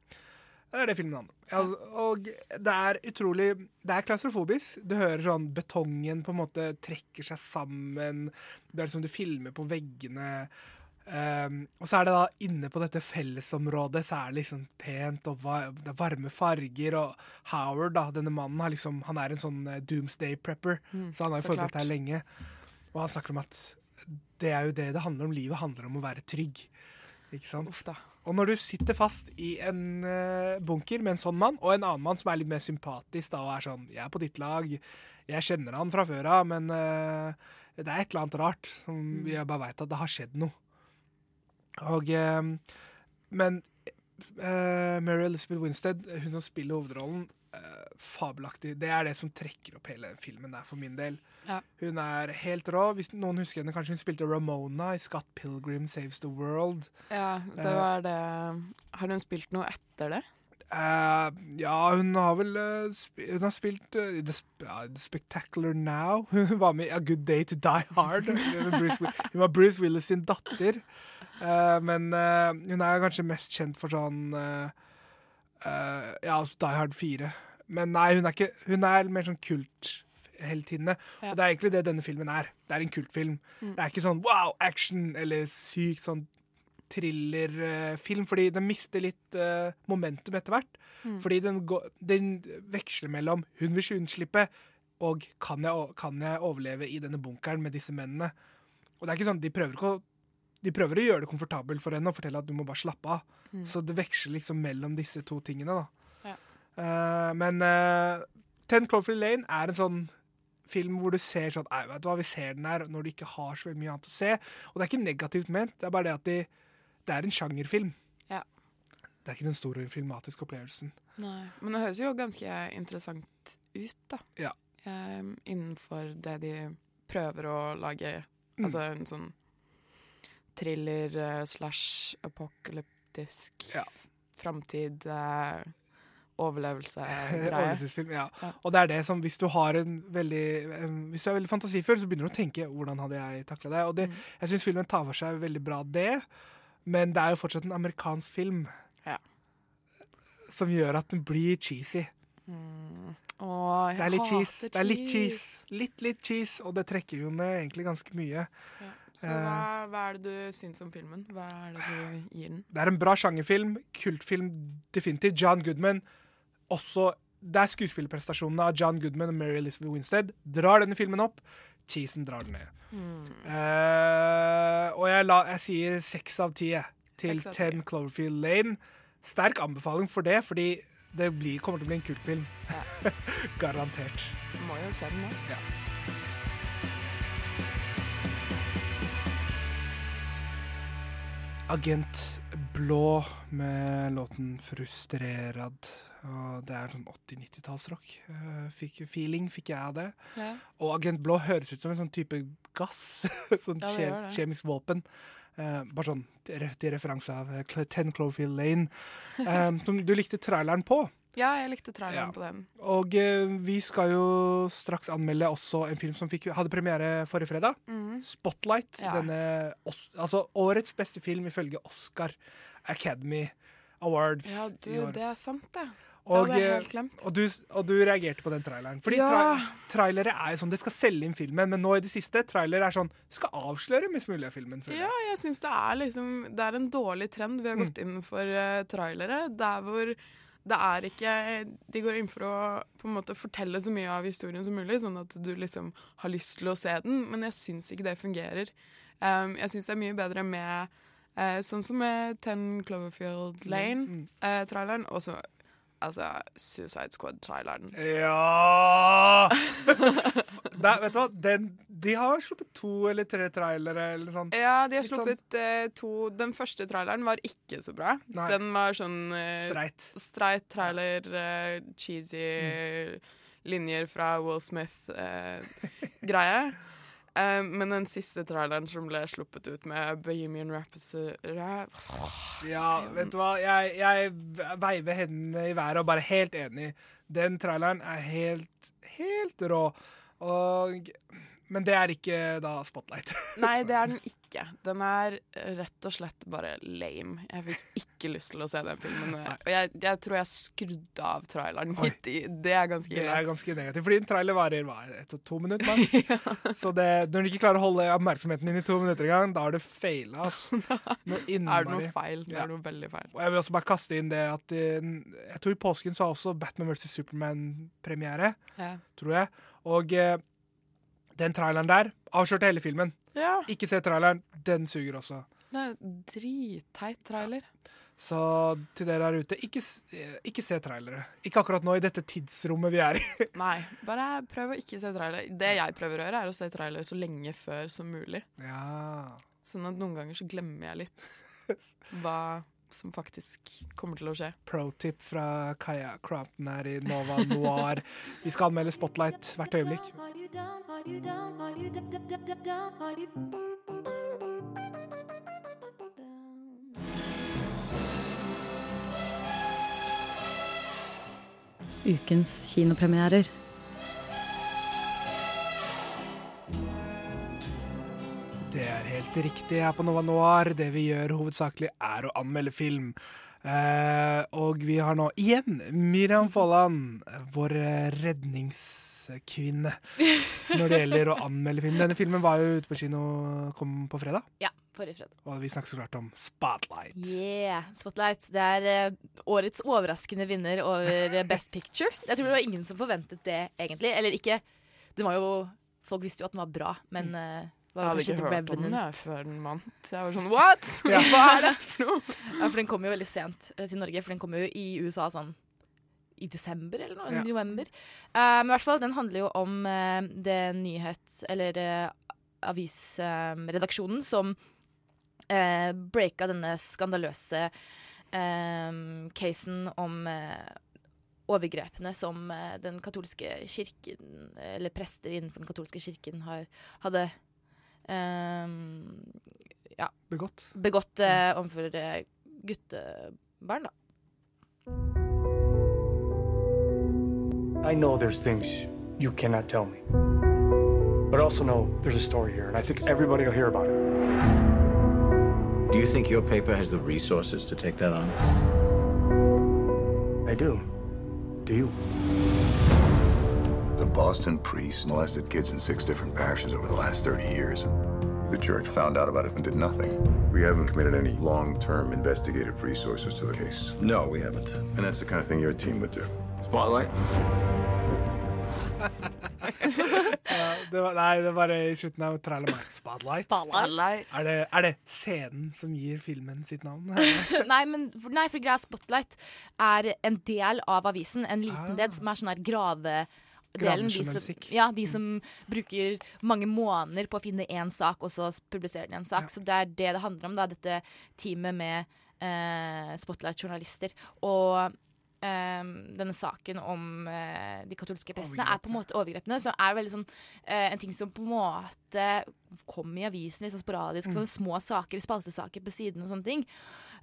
det er det filmen handler om. Altså, og det er utrolig Det er klaustrofobisk. Du hører sånn betongen på en måte trekker seg sammen. Det er liksom du filmer på veggene. Um, og så er det da inne på dette fellesområdet så er det liksom pent og det er varme farger. Og Howard, da, denne mannen, har liksom, han er en sånn eh, doomsday prepper. Mm, så han har jo forberedt her lenge. Og han snakker om at det er jo det det handler om. Livet handler om å være trygg. Ikke sant? Og når du sitter fast i en eh, bunker med en sånn mann, og en annen mann som er litt mer sympatisk da, og er sånn 'Jeg er på ditt lag. Jeg kjenner han fra før av, men uh, det er et eller annet rart som jeg bare veit at det har skjedd noe'. Og uh, Men uh, Mary Elizabeth Winstead, hun som spiller hovedrollen, fabelaktig. Det er det som trekker opp hele filmen der, for min del. Ja. Hun er helt rå. Hvis noen husker henne, kanskje hun spilte Ramona i Scott Pilgrim Saves the World. Ja, det Eh, var det Har hun spilt noe etter det? Uh, ja, hun har vel uh, Hun har spilt uh, The, Sp The Spectacular Now. Hun var med i A Good Day to Die Hard. Hun var Bruce Willis sin datter. Men hun er kanskje mest kjent for sånn Ja, altså Die Hard 4. Men nei, hun er, ikke, hun er mer sånn kultheltinne. Ja. Og det er egentlig det denne filmen er. Det er en kultfilm. Mm. Det er ikke sånn wow, action eller sykt sånn thrillerfilm, fordi den mister litt uh, momentum etter hvert. Mm. Fordi den, den veksler mellom hun vil ikke unnslippe og kan jeg, kan jeg overleve i denne bunkeren med disse mennene. Og det er ikke sånn, De prøver ikke å de prøver å gjøre det komfortabelt for henne og fortelle at du må bare slappe av. Mm. Så det veksler liksom mellom disse to tingene. da. Ja. Uh, men uh, Ten Cloverfield Lane er en sånn film hvor du ser sånn Nei, vet du hva, vi ser den her når du ikke har så mye annet å se. Og det er ikke negativt ment, det er bare det at de, det er en sjangerfilm. Ja. Det er ikke den store filmatiske opplevelsen. Nei. Men det høres jo ganske interessant ut, da. Ja. Um, innenfor det de prøver å lage. Mm. Altså en sånn thriller eh, slash apokalyptisk framtid, uh. Overlevelsesfilm, ja. Og det er det som, hvis du har en veldig Hvis du er veldig fantasifull, så begynner du å tenke 'hvordan hadde jeg takla det?' Og det, jeg syns filmen tar for seg veldig bra det, men det er jo fortsatt en amerikansk film. Ja. Som gjør at den blir cheesy. Mm. Åh, Det er litt hater cheese. Det er litt cheese. Litt, litt cheese, og det trekker jo ned egentlig ganske mye. Ja. Så Eh, hva, hva er det du syns om filmen? Hva er det du gir den? Det er en bra sjangerfilm. Kultfilm, definitivt. John Goodman. Også Det er skuespillerprestasjonene av John Goodman og Mary Elizabeth Winstead. Drar denne filmen opp. cheesen drar den ned. Mm. Uh, og jeg, la, jeg sier seks av ti til Seks av ti. Ten Cloverfield Lane. Sterk anbefaling for det, fordi det blir, kommer til å bli en kultfilm. Garantert. Må jo se den nå. Ja. Agent Blå med låten 'Frustrerad'. Og det er sånn 80-90-tallsrock. Uh, fikk feeling fikk jeg av det. Ja. Og Agent Blå høres ut som en sånn type gass. sånn Ja, kjemisk våpen. Uh, bare sånn til, referanse av uh, Ten Cloverfield Lane. eh, som du likte traileren på. Ja, jeg likte traileren Ja. på den. Og uh, vi skal jo straks anmelde også en film som fikk, hadde premiere forrige fredag. Mm. Spotlight. Ja. Denne, altså årets beste film ifølge Oscar Academy Awards Ja, du, det er sant, det. Og, eh, og, du, og du reagerte på den traileren. Fordi Ja. tra trailere er jo sånn, det skal selge inn filmen, men nå i det siste, trailere er sånn, skal avsløre mest mulig av filmen. Ja, jeg syns det er liksom Det er en dårlig trend. Vi har Mm. gått inn for uh, trailere der hvor det er ikke De går inn for å på en måte fortelle så mye av historien som mulig, sånn at du liksom har lyst til å se den, men jeg syns ikke det fungerer. Um, jeg syns det er mye bedre med uh, sånn som med Ten Cloverfield Mm, Lane-traileren, og så altså Suicide Squad-traileren. Ja! da, vet du hva? Den, de har sluppet to eller tre trailere eller sånn. Ja, de har Litt sånn- sluppet eh, to Den første traileren var ikke så bra. Nei. Den var sånn eh, Streit. streit trailer, eh, cheesy linjer fra Will Smith-greie. Eh, men den siste traileren som ble sluppet ut med Bohemian Rhapsody Ja, vet du hva? Jeg, jeg veiver hendene i været og bare helt enig. Den traileren er helt, helt rå. Og, men det er ikke da Spotlight. Nei, det er den ikke. Den er rett og slett bare lame. Jeg fikk ikke lyst til å se den filmen. Og jeg, jeg tror jeg skrudde av traileren midt i. Det er ganske Det er ganske negativt, fordi en trailer varer hva, et og to minutter maks. Så det, når du ikke klarer å holde oppmerksomheten din i to minutter engang, da har du faila, ass. Noe innmari. Er det noe feil? Det Ja. er noe veldig feil. Og jeg vil også bare kaste inn det at eh, Jeg tror i påsken så har også Batman vs. Superman-premiere. Ja. Tror jeg. Og eh, den traileren der avslørte hele filmen. Ja. Ikke se traileren. Den suger også. Det er dritteit trailer. Så til dere der ute, ikke, eh, ikke se trailere. Ikke akkurat nå i dette tidsrommet vi er i. Nei, bare prøv å ikke se trailer. Det jeg prøver å gjøre, er å se trailer så lenge før som mulig. Ja. Sånn at noen ganger så glemmer jeg litt hva som faktisk kommer til å skje. Pro tip fra Kaja Crompton her i Nova Noir. Vi skal anmelde Spotlight hvert øyeblikk. Ukens kinopremierer. Helt riktig her på Nova Noir. Det vi gjør hovedsakelig, er å anmelde film. Eh, og vi har nå igjen Miriam Folland, vår eh, redningskvinne, når det gjelder å anmelde film. Denne filmen var jo ute på kino, kom på fredag, Ja, forrige fredag. og vi snakker så klart om Spotlight. Yeah, Spotlight. Det er eh, årets overraskende vinner over eh, Best Picture. Jeg tror det var ingen som forventet det, egentlig. Eller ikke Den var jo Folk visste jo at den var bra, men uh, Jeg hadde ikke hørt om den før den vant. Jeg var sånn what?! Ja. Hva er dette for noe? Ja, for den kom jo veldig sent eh, til Norge, for den kom jo i USA sånn i desember eller noe, Ja. november. Uh, men i hvert fall, den handler jo om uh, det nyhets... Eller uh, avisredaksjonen som uh, breaka denne skandaløse casen om overgrepene som den katolske kirken, eller prester innenfor den katolske kirken, har, hadde ja, Begått. begått eh, overfor eh, guttebarn, da. I know there's things you cannot tell me. But I also know there's a story here, and I think everybody will hear about it. Do you think your paper has the resources to take that on? I do. Do you? The Boston priest molested kids in six different parishes over the last 30 years. The church found out about it and did nothing. We haven't committed any long-term investigative resources to the case. No, we haven't. And that's the kind of thing your team would do. Spotlight? det var, nei, det var i slutten av traileren. Spotlight. Spotlight. Er, det, er det scenen som gir filmen sitt navn? nei, men nei, for greia Spotlight er en del av avisen. En liten del som er sånn her grave... Delen, de som, ja, de som bruker mange måneder på å finne én sak, og så publiserer de en sak. Så det er det det handler om, da, dette teamet med eh, Spotlight-journalister. Og eh, denne saken om eh, de katolske prestene er på en måte overgrepene. Som er veldig sånn eh, en ting som på en måte kom i avisen litt sånn sporadisk. Mm. Sånne små saker, spaltesaker på siden og sånne ting.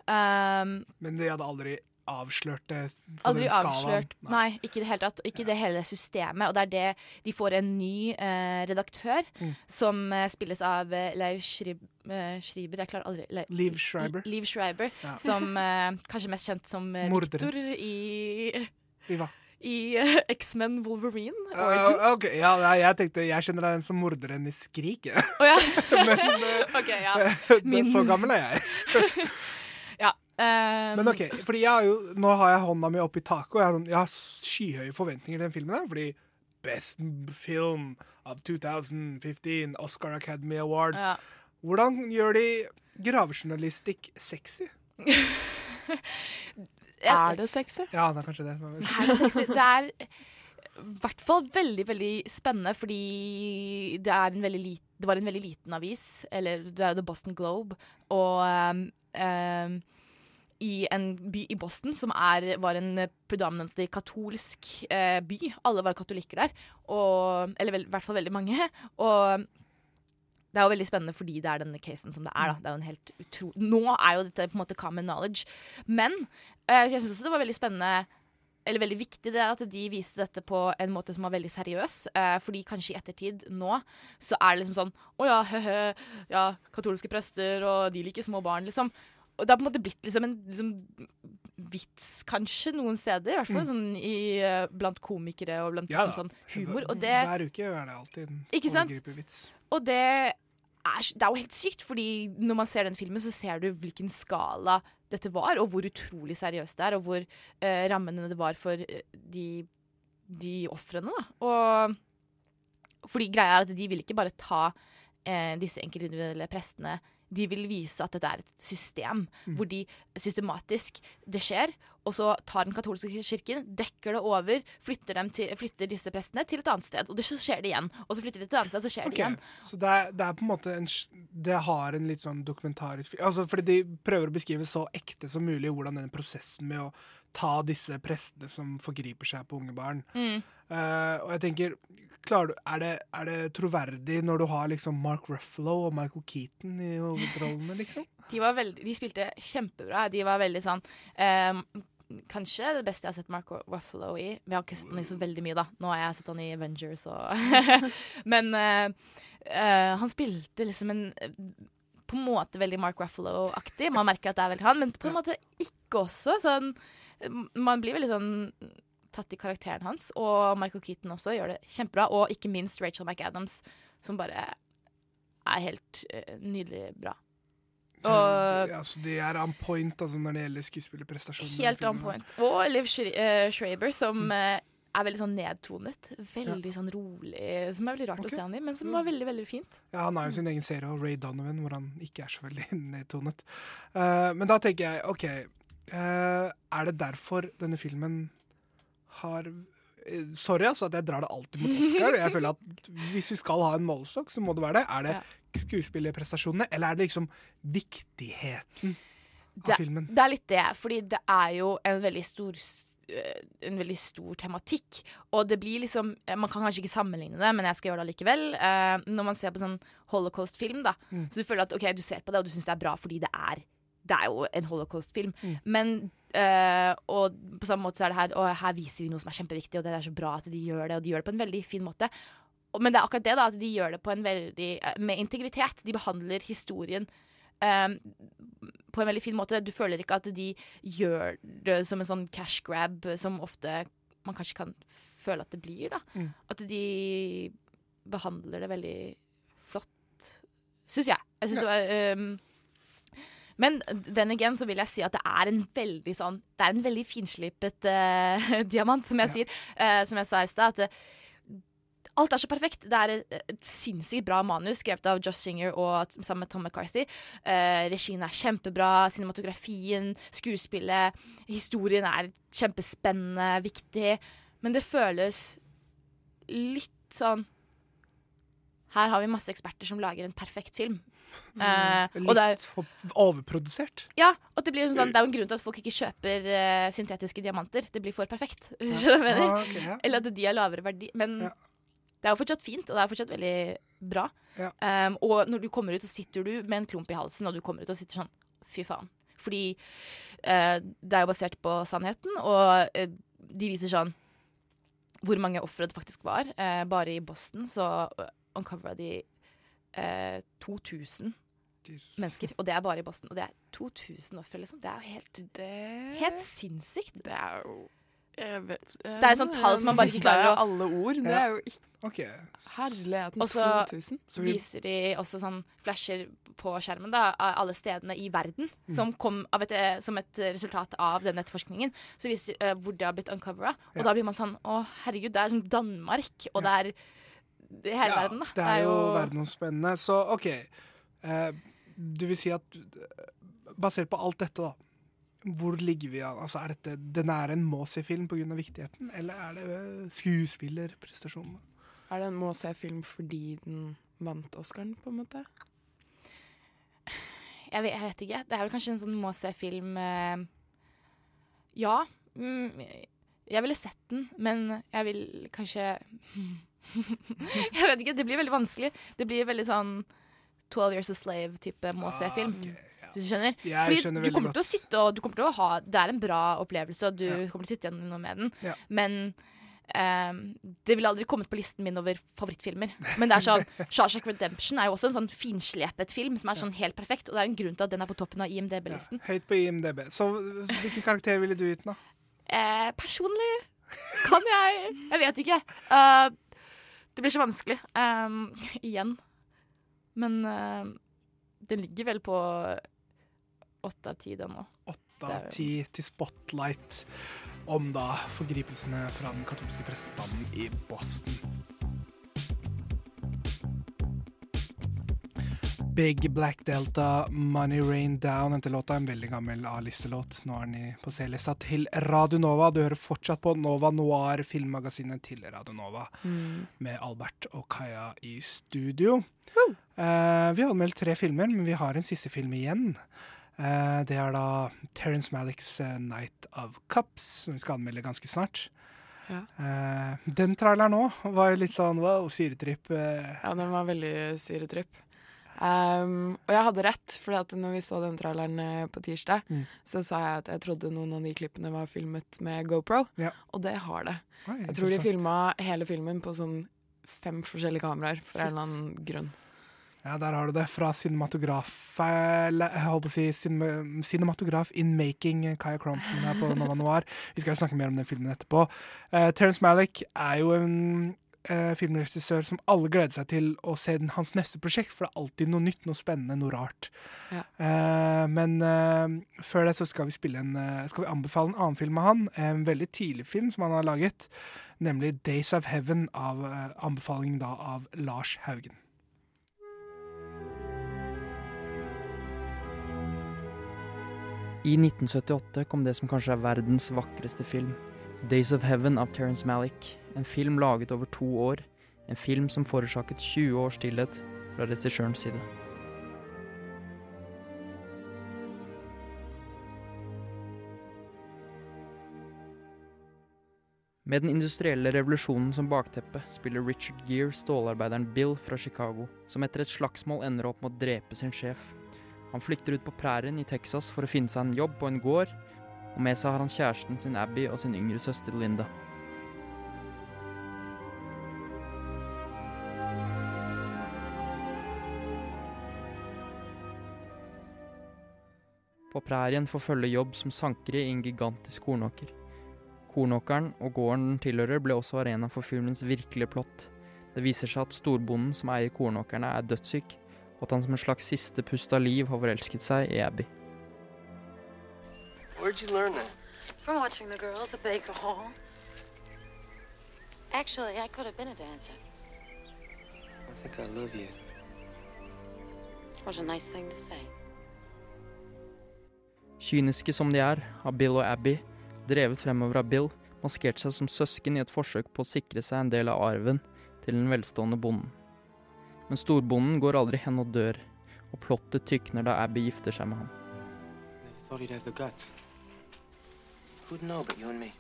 Um, Men de hadde aldri avslørt det på Aldri avslørt. Nei, ikke i det hele tatt. Ikke det hele systemet. Og det er det de får en ny eh, redaktør, Mm. som eh, spilles av eh, Leif Schrib, eh, Schreiber Jeg klarer aldri Le- Liv Schreiber. Liv Schreiber, Ja. som eh, kanskje mest kjent som eh. Victor i hva? I uh, X-Men Wolverine Uh, Origins. ok, ja, jeg tenkte Jeg kjenner deg som morderen i Skrik. Ja. Men OK, ja. den- Min- så gammel er jeg. Ehm, Men ok, fordi jeg har jo, nå har jeg hånda mi oppi taket, og jeg har, jeg har skyhøye forventninger til den filmen. her, Fordi Best film of 2015, Oscar Academy Awards. Ja. Hvordan gjør de gravejournalistikk sexy? Er det sexy? Ja, det er kanskje det. Er det sexy? Det er i hvert fall veldig veldig spennende, fordi det, er en veldig lit, det var en veldig liten avis, eller det er The Boston Globe, og um, um, i en by i Boston som er, var en predominantly katolsk eh, by. Alle var katolikker der, og, eller i hvert fall veldig mange. Og det er jo veldig spennende fordi det er denne casen som det er. Da. Det er jo en helt utro... Nå er jo dette på en måte common knowledge. Men eh, jeg syns også det var veldig spennende eller veldig viktig det at de viste dette på en måte som var veldig seriøs. Eh, fordi kanskje i ettertid nå så er det liksom sånn Å ja, he-he. ja, katolske prester, og de liker små barn, liksom. Og det har på en måte blitt liksom en liksom, vits, kanskje, noen steder. I hvert fall Mm. sånn i, eh, blant komikere og blant Ja liksom, sånn humor. Og det, Hver uke er det alltid en overgripervits. og det er, det er jo helt sykt, fordi når man ser den filmen, så ser du hvilken skala dette var, og hvor utrolig seriøst det er, og hvor uh, rammene det var for uh, de, de ofrene. fordi greia er at de vil ikke bare ta uh, disse enkeltindividuelle prestene. De vil vise at dette er et system Mm. hvor de systematisk Det skjer, og så tar den katolske kirken, dekker det over, flytter, dem til, flytter disse prestene til et annet sted. Og det, så skjer det igjen. Og så flytter de til et annet sted, så skjer okay. det igjen. Så det er, det er på en måte en, Det har en litt sånn dokumentarisk altså Fordi de prøver å beskrive så ekte som mulig hvordan den prosessen med å ta disse prestene som forgriper seg på unge barn Mm. Uh, Og jeg tenker du, er, det, er det troverdig når du har liksom Mark Ruffalo og Michael Keaton i hovedrollene, liksom? De, var veldig, de spilte kjempebra. De var veldig sånn um, Kanskje det beste jeg har sett Mark Ruffalo i. Vi har ikke sett han i så veldig mye, da. Nå har jeg sett han i Avengers og Men uh, uh, han spilte liksom en På en måte veldig Mark Ruffalo-aktig. Man merker at det er veldig han, men på en måte ikke også. Sånn, man blir veldig sånn tatt i karakteren hans. Og Michael Keaton også gjør det kjempebra. Og ikke minst Rachel McAdams, som bare er helt eh, nydelig bra. Og ja, så de er on point altså, når det gjelder skuespillerprestasjoner. helt on point. Og Liv eh, Schreiber, som eh, er veldig sånn nedtonet. Veldig sånn rolig. Som er veldig rart okay. å se han i, men som var veldig, veldig fint. Ja, Han har jo sin egen serie, og Ray Donovan, hvor han ikke er så veldig nedtonet. Uh, men da tenker jeg, OK Er det derfor denne filmen har eh, Sorry altså at jeg drar det alltid mot Oscar. Jeg føler at Hvis vi skal ha en målestokk, så må det være det. Er det skuespillerprestasjonene, eller er det liksom viktigheten av Det, filmen? det er litt det, fordi det er jo en veldig stor eh, en veldig stor tematikk. Og det blir liksom eh, Man kan kanskje ikke sammenligne det, men jeg skal gjøre det likevel. Uh, når man ser på sånn holocaust-film, da. Mm. Så du føler at ok, du ser på det, og du syns det er bra fordi det er Det er jo en holocaust-film. Mm. Men eh, Og på samme måte så er det her Og her viser vi noe som er kjempeviktig, og det er så bra at de gjør det, og de gjør det på en veldig fin måte. Men det er akkurat det, da, at de gjør det på en veldig eh, med integritet. De behandler historien Um, på en veldig fin måte. Du føler ikke at de gjør det som en sånn cash grab, som ofte man kanskje kan føle at det blir. da. Mm. At de behandler det veldig flott, syns jeg. jeg synes Ja. det var, ehm, men den again så vil jeg si at det er en veldig sånn Det er en veldig finslipet uh, diamant, som jeg sier. Uh, som jeg sa i stad. At det, alt er så perfekt. Det er et, sinnssykt bra manus skrevet av Josh Singer og sammen med Tom McCarthy. Uh, regien er kjempebra, cinematografien, skuespillet, historien er kjempespennende, viktig. Men det føles litt sånn Her har vi masse eksperter som lager en perfekt film. Uh, Litt er, for overprodusert? Ja, og det, blir sånn, det er jo en grunn til at folk ikke kjøper uh, syntetiske diamanter. Det blir for perfekt. Ja. Ah, okay, ja. Eller at de har lavere verdi. Men ja. det er jo fortsatt fint, og det er fortsatt veldig bra. Um, og når du kommer ut, så sitter du med en klump i halsen, og du kommer ut og sitter sånn Fy faen. Fordi uh, det er jo basert på sannheten, og de viser sånn hvor mange ofre det faktisk var. bare i Boston så uncovera de eh, 2000 Jesus. mennesker. Og det er bare i Boston. Og det er 2000 ofre, liksom. Det er jo helt, det... helt sinnssykt. Det er jo vet, det er et sånt tall som man bare ikke klarer å Alle ord. Det er jo ikke okay. Herligheten. Og så viser de også sånn flasher på skjermen da, av alle stedene i verden mm. som kom et, eh, som et resultat av denne etterforskningen. Så viser uh, hvor det har blitt uncovera. Og ja. da blir man sånn Å, herregud, det er som Danmark, og ja. det er i hele ja, verden. Da. Det er jo, jo verdensomspennende. Så OK. Eh, du vil si at basert på alt dette, da hvor ligger vi an? Altså, er dette den er en må-se-film pga. viktigheten, eller er det eh, skuespillerprestasjonene? Er det en må-se-film fordi den vant Oscaren, på en måte? Jeg vet, jeg vet, ikke. Det er vel kanskje en sånn må-se-film eh, Ja. Mm, jeg ville sett den, men jeg vil kanskje hmm. jeg vet ikke, det blir veldig vanskelig. Det blir veldig sånn 12 Years a Slave-type må se-film. Ah. Hvis du skjønner? Jeg Fordi du kommer sitte du kommer til å ha Det er en bra opplevelse, og du ja. kommer til å sitte igjen noe med den. Ja. Men um, det ville aldri kommet på listen min over favorittfilmer. Men det er sånn Shawshank Redemption er jo også en sånn finslepet film som er sånn helt perfekt. Og det er jo en grunn til at den er på toppen av IMDb-listen. Ja, høyt på IMDb. Så hvilken karakter ville du gitt den, da? Eh, personlig kan jeg Jeg vet ikke. Uh, det blir så vanskelig. Um, igjen. Men uh, den ligger vel på åtte av ti, den nå. Åtte av ti til Spotlight om da forgripelsene fra den katolske prestestanden i Boston. Big Black Delta, Money Rain Down. Dette låta er en veldig gammel A-listelåt. Nå er den på C-lista til Radio Nova. Du hører fortsatt på Nova Noir, filmmagasinet til Radio Nova. Mm. Med Albert og Kaja i studio. Uh. Uh, vi har anmeldt tre filmer, men vi har en siste film igjen. Uh, det er da Terence Malicks uh, 'Night of Cups', som vi skal anmelde ganske snart. Ja. den traileren òg var litt sånn wow, syretripp. ja, den var veldig syretripp. Um, og jeg hadde rett, for når vi så den traileren eh, på tirsdag, mm. så sa jeg at jeg trodde noen av de klippene var filmet med GoPro, ja. og det har det. Oi, jeg tror de filma hele filmen på sånn fem forskjellige kameraer for Shit. en eller annen grunn. Ja, der har du det. Fra cinematograf eller, Jeg holdt på å si cinematograf in making Kaya Crompton her på Nova Noir. Vi skal snakke mer om den filmen etterpå. Uh, Terence Malick er jo en eh, filmregissør som alle gleder seg til å se den, hans neste prosjekt, for det er alltid noe nytt, noe spennende, noe rart. Ja. Eh, men eh, før det så skal vi, en, eh, skal vi anbefale en annen film av han, en veldig tidlig film som han har laget, nemlig 'Days of Heaven', av eh, anbefaling da av Lars Haugen. I 1978 kom det som kanskje er verdens vakreste film, 'Days of Heaven' av Terence Malick, en film laget over to år. En film som forårsaket 20 års stillhet fra regissørens side. Med den industrielle revolusjonen som bakteppe spiller Richard Gere stålarbeideren Bill fra Chicago, som etter et slagsmål ender opp med å drepe sin sjef. Han flykter ut på prærien i Texas for å finne seg en jobb på en gård, og med seg har han kjæresten sin Abby og sin yngre søster Linda. På prærien får følge jobb som sankere i en gigantisk kornåker. Kornåkeren og gården den tilhører ble også arena for filmens virkelige plott. Det viser seg at storbonden som eier kornåkerne er dødssyk, og at han som en slags siste pust av liv har forelsket seg i Abby. Where'd you learn that? From watching the girls at Baker Hall. Actually, I could have been a dancer. think I love you. What a nice thing to say. Kyniske som de er, har Bill og Abby, drevet fremover av Bill, maskert seg som søsken i et forsøk på å sikre seg en del av arven til den velstående bonden. Men storbonden går aldri hen og dør, og plottet tykner da Abby gifter seg med ham. Who'd know but you and me?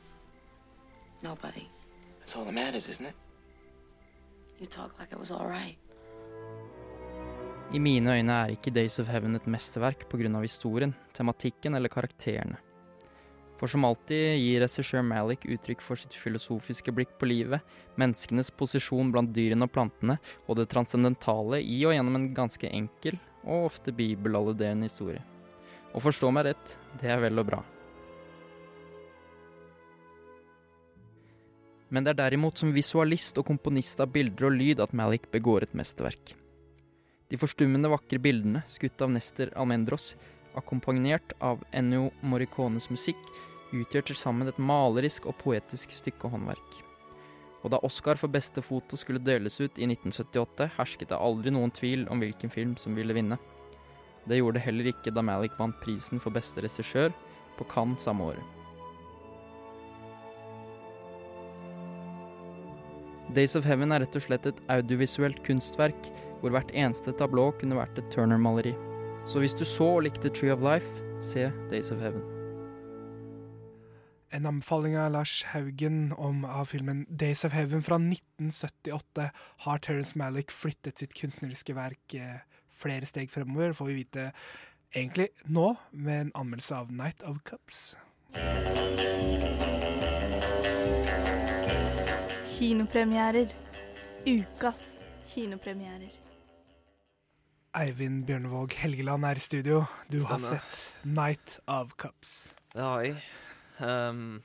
Nobody. That's all that matters, isn't it? You talk like it was all right. I mine øyne er ikke Days of Heaven et mesterverk pga. historien, tematikken eller karakterene. For som alltid gir regissør Malik uttrykk for sitt filosofiske blikk på livet, menneskenes posisjon blant dyrene og plantene, og det transcendentale i og gjennom en ganske enkel og ofte bibelalluderende historie. Og forstå meg rett, det er vel og bra. Men det er derimot som visualist og komponist av bilder og lyd at Malik begår et mesterverk. De forstummende vakre bildene, skutt av Nester Almendros, akkompagnert av Ennio Morricones musikk, utgjør til sammen et malerisk og poetisk stykke håndverk. Og da Oscar for beste foto skulle deles ut i 1978, hersket det aldri noen tvil om hvilken film som ville vinne. Det gjorde det heller ikke da Malik vant prisen for beste regissør på Cannes samme året. Days of Heaven er rett og slett et audiovisuelt kunstverk hvor hvert eneste tablå kunne vært et Turner-maleri. Så hvis du så og likte Tree of Life, se Days of Heaven. En anbefaling av Lars Haugen om av filmen Days of Heaven fra 1978 har Terence Malick flyttet sitt kunstneriske verk eh, flere steg fremover, får vi vite egentlig nå, med en anmeldelse av Night of Cups. Kinopremierer. Ukas kinopremierer. Eivind Bjørnevåg Helgeland er i studio. Du har sett Night of Cups. Det har jeg. Um,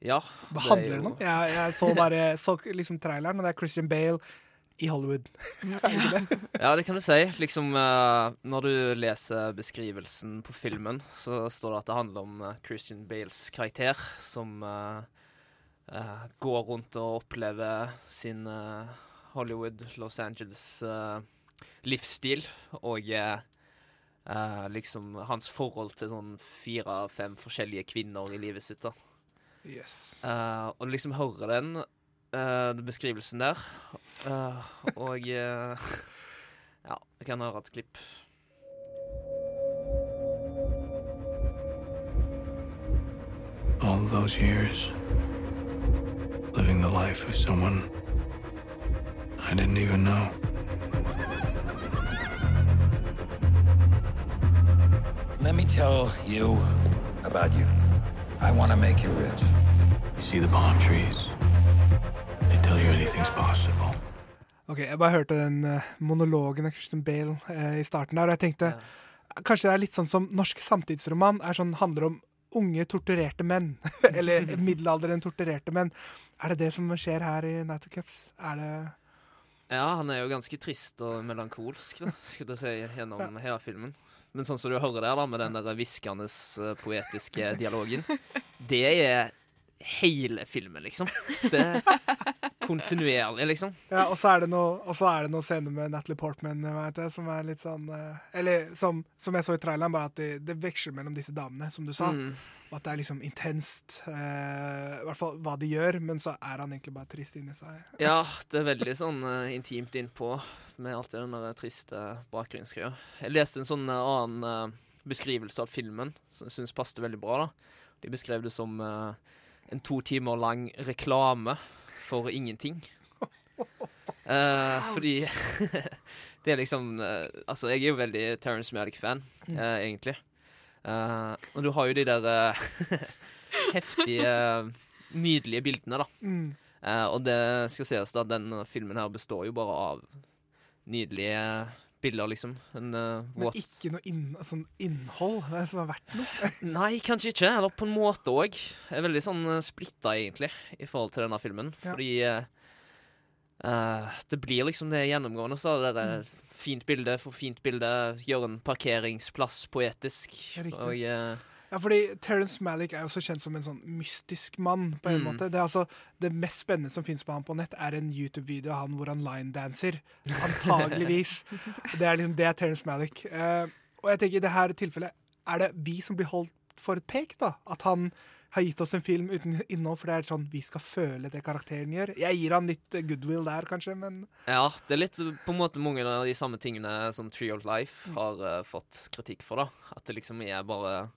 ja. Hva det er handler det den om? Jeg, jeg så bare så liksom traileren, og det er Christian Bale i Hollywood. Det? Ja, det kan du si. Liksom, eh, når du leser beskrivelsen på filmen, så står det at det handler om eh, Christian Bales karakter, som eh, eh, går rundt og opplever sin uh, Hollywood, Los Angeles-livsstil. livsstil, og eh, eh, liksom hans forhold til sånn fire-fem forskjellige kvinner i livet sitt. da. Yes. Eh, og liksom høre den, eh, den beskrivelsen der, eh, og Ja, jeg kan høre et klipp. All those years, living the life of someone I didn't even know. Let me tell you about you. I want to make you rich. You see the palm trees? They tell you anything's possible. Ok, Jeg bare hørte den eh, monologen av Christian Bale eh, i starten der, og jeg tenkte kanskje det er litt sånn som norsk samtidsroman er sånn, handler om unge, torturerte menn. Eller middelaldrende torturerte menn. Er det det som skjer her i Night of Cups? Er det Ja, han er jo ganske trist og melankolsk, da, skulle jeg si, gjennom hele filmen. Men sånn som du hører der, da, med den der hviskende eh, poetiske dialogen, det er hele filmen, liksom. Det er kontinuerlig, liksom. Ja, og så er det noe, og så det noen scener med Natalie Portman vet jeg, som er litt sånn eh, Eller som, som jeg så i traileren, bare at det, det veksler mellom disse damene, som du sa. Mm. Og at det er liksom intenst. eh, I hvert fall hva de gjør, men så er han egentlig bare trist inni seg. Ja, det er veldig sånn uh, intimt innpå med alt det den der triste bakgrunnsgreia. Jeg leste en sånn uh, annen uh, beskrivelse av filmen som jeg syns passet veldig bra. da. De beskrev det som eh, en to timer lang reklame for ingenting. Uh, fordi det er liksom uh, Altså, jeg er jo veldig Terence Malick-fan, eh, egentlig. Og du har jo de der heftige, nydelige bildene, da. Mm. Og det skal sies da, den filmen her består jo bare av nydelige bilder, liksom. En eh, Men ikke noe inn, sånn innhold det som er verdt noe. Nei, kanskje ikke. Eller på en måte òg. Jeg er veldig sånn uh, splitta, egentlig, i forhold til denne filmen. Ja. Fordi eh, eh, det blir liksom det gjennomgående. Så er det Mm. fint bilde for fint bilde. Gjøre en parkeringsplass poetisk. Riktig. Og eh, Ja, fordi Terence Malick er jo så kjent som en sånn mystisk mann. på en Mm. måte. Det, er altså, det mest spennende som finnes på han på nett, er en YouTube-video av han hvor han linedanser. Antageligvis. det er liksom, det er Terence Malick. Uh, og jeg tenker i det her tilfellet er det vi som blir holdt for et pek. da, At han har gitt oss en film uten innhold, for det er sånn vi skal føle det karakteren gjør. Jeg gir han litt eh, goodwill der, kanskje, men Ja, det er litt på en måte mange av de samme tingene som Tree of Life har uh, fått kritikk for. da At det liksom er bare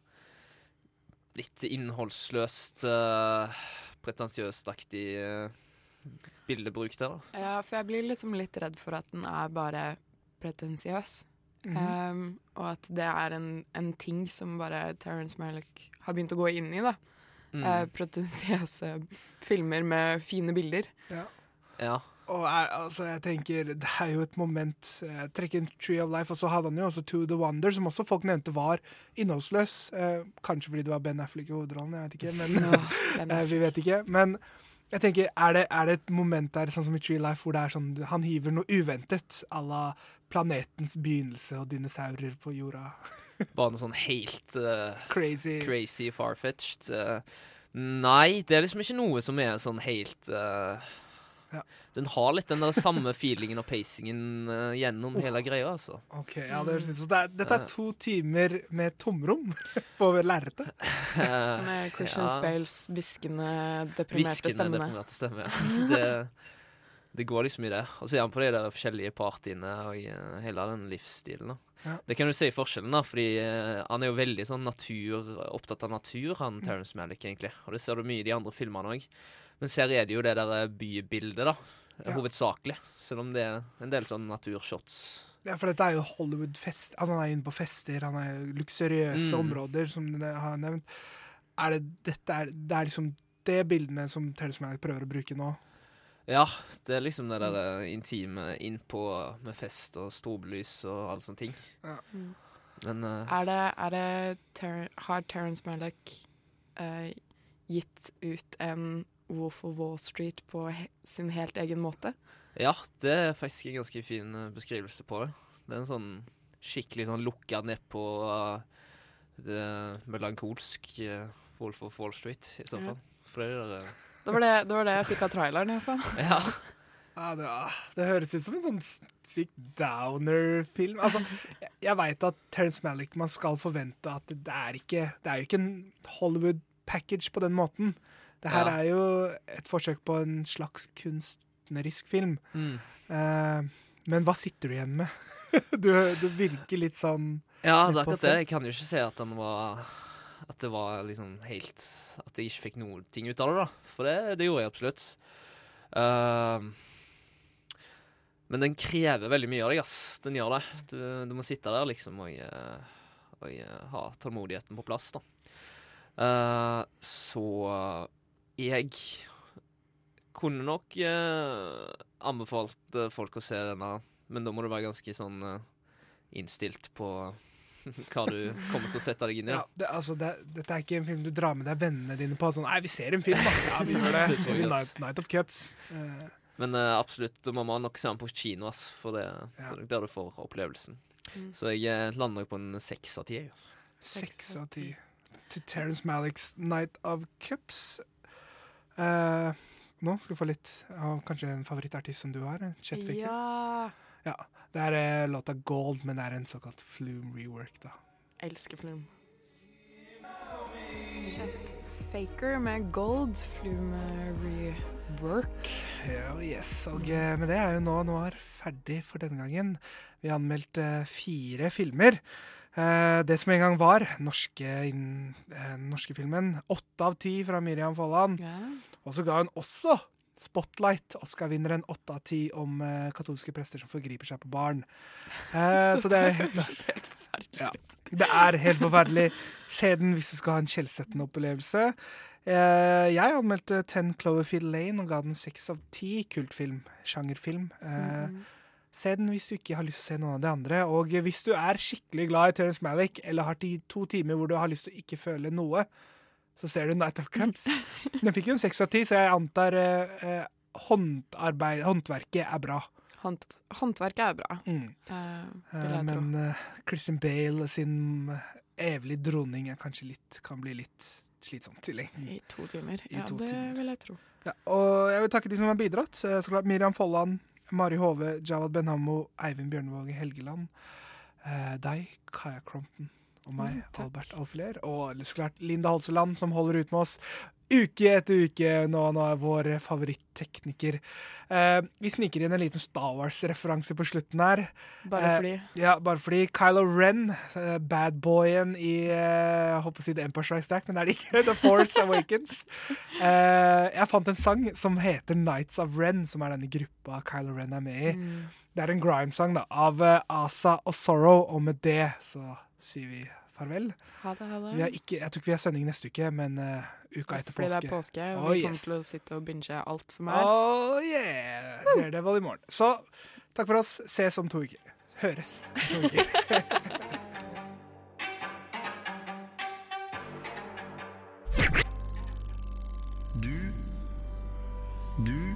litt innholdsløst, uh, pretensiøst-aktig uh, bildebruk der. da Ja, for jeg blir liksom litt redd for at den er bare pretensiøs. Mhm. Um, og at det er en, en ting som bare Terence Malick har begynt å gå inn i. da. Mm. uh, pretensiøse filmer med fine bilder. Ja. Ja. Og er, altså, jeg tenker, Det er jo et moment eh, trekke inn Tree of Life, og så hadde han jo også To The Wonder, som også folk nevnte var innholdsløs. Eh, kanskje fordi det var Ben Affleck i hovedrollen, jeg vet ikke. Men, Ja, eh, vi vet ikke. Men jeg tenker, er det, er det et moment der, sånn som i Tree Life, hvor det er sånn, han hiver noe uventet à la planetens begynnelse og dinosaurer på jorda? Bare noe sånn helt uh, Crazy. crazy far-fetched. Uh, nei, det er liksom ikke noe som er sånn helt eh, Den har litt den der samme feelingen og pacingen uh, gjennom hele greia, altså. Ok, ja, det høres ut som Dette er to timer med tomrom på lerretet. Med Christian Ja. Spales hviskende, deprimerte stemme. deprimerte stemme. ja. Det, det går liksom i det. Og så er han på de der forskjellige partiene og eh, hele den livsstilen. da. Ja. Det kan du si forskjellen, da, fordi eh, han er jo veldig sånn natur, opptatt av natur, han Mm. Terence Malick, egentlig. Og det ser du mye i de andre filmene òg. Men her er det jo det der eh, bybildet, da. Ja. Hovedsakelig. Selv om det er en del sånn naturshots. Ja, for dette er jo Hollywood-fest. Altså, han er inne på fester, han er luksuriøse Mm. områder, som du har nevnt. Er det, dette er, det er liksom det bildene som Terence Malick prøver å bruke nå. Ja, det er liksom det der eh, intime innpå med fest og strobelys og alle sånne ting. Ja. Mm. Men uh, Er det, er det Ter Har Terence Malick uh, gitt ut en Wolf of Wall Street på he sin helt egen måte? Ja, det er faktisk en ganske fin eh, beskrivelse på det. Det er en sånn skikkelig sånn lukka nedpå uh, det melankolsk uh, Wolf of Wall Street, i så Ja. fall. For det er det der, Det var det, det var det jeg fikk av traileren, iallfall. Ja. Ja, det, det høres ut som en sånn sykt downer-film. Altså, jeg, jeg veit at Terence Malick man skal forvente at det, det er ikke Det er jo ikke en Hollywood-package på den måten. Det her Ja. er jo et forsøk på en slags kunstnerisk film. Mm. Eh, men hva sitter du igjen med? du, du virker litt sånn Ja, det er akkurat det. Jeg kan jo ikke si at den var At det var liksom helt At jeg ikke fikk noe ting ut av det, da. For det, det gjorde jeg absolutt. Uh, men den krever veldig mye av deg, ass. Den gjør det. Du, du må sitte der liksom og, og, og eh, ha tålmodigheten på plass, da. Uh, så jeg kunne nok eh, anbefalt eh, folk å se denne, men da må du være ganske sånn eh, innstilt på hva du kommer til å sette deg inn i. Ja, det, altså, det, dette er ikke en film du drar med deg vennene dine på. Sånn, Nei, vi ser en film, da! Ja, vi gjør det. Ser vi. Night, Night of Cups. Eh, Men eh, absolutt, man må nok se den på kino, ass, for det, Ja. det er der du får opplevelsen. Mm. Så jeg lander på en seks av ti. Seks av ti. Til Terence Malicks Night of Cups. Eh, nå skal du få litt av kanskje en favorittartist som du har. Chetfaker. Chet Faker. Ja. Ja, Det er uh, låta Gold, men det er en såkalt Flume rework, da. Elsker Flume. Chet Faker med Gold Flume rework. Ja, yes. Og uh, med det er jo nå Noir ferdig for denne gangen. Vi har anmeldt eh, fire filmer. Eh, det som en gang var norske, eh, norske filmen. Åtte av ti fra Miriam Folland. Og så ga hun også Spotlight, Oscar-vinneren åtte av ti om eh, katolske prester som forgriper seg på barn. Eh, så det er ja, Det er helt forferdelig. Se den hvis du skal ha en skjellsettende opplevelse. Eh, jeg anmeldte Ten Cloverfield Lane og ga den seks av ti. Kultfilm, sjangerfilm. Eh, Mhm. Se den hvis du ikke har lyst til å se noen av de andre. Og hvis du er skikkelig glad i Terence Malick, eller har to timer hvor du har lyst til å ikke føle noe, så ser du Night of Cramps. Den fikk jo en seks av ti, så jeg antar eh, eh, håndarbeid, håndverket er bra. Hånd, håndverket er bra, Mm. eh, Eh, vil jeg tro. men uh, Christian Bale sin evige droning er kanskje litt, kan bli litt slitsomt i lengden. I to timer. I Ja, to det timer. vil jeg tro. Ja, og jeg vil takke de som har bidratt. Så klart Miriam Folland, Mari Hove, Jawad Benhammo, Eivind Bjørnevåge Helgeland. Eh, deg, Kaja Crompton. Og meg, Mm. Albert Alfiler. Og klart Linda Holseland, som holder ut med oss uke etter uke. Nå, nå er vår favorittekniker. Eh, vi sniker inn en liten Star Wars-referanse på slutten her. Bare Eh, fordi. ja, bare fordi Kylo Ren, eh, badboyen i eh, Jeg holdt på å si The Empire Strikes Back, men det er det ikke. The Force Awakens. Eh, jeg fant en sang som heter Nights of Ren, som er denne gruppa Kylo Ren er med i. Mm. Det er en grime-sang da, av eh, Asa og Sorrow, og med det så sier vi farvel. Ha det, ha det. Vi har ikke, jeg tror ikke vi har sending neste uke, men uh, uka etter Fordi påske. det er påske, og Oh, vi kommer yes. til å sitte og binge alt som er. Oh yeah! Det er det vel i morgen. Så takk for oss. Ses om to uker. Høres om to uker. Du Du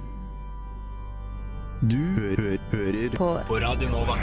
Du hø hø hører på. på Radio Nova.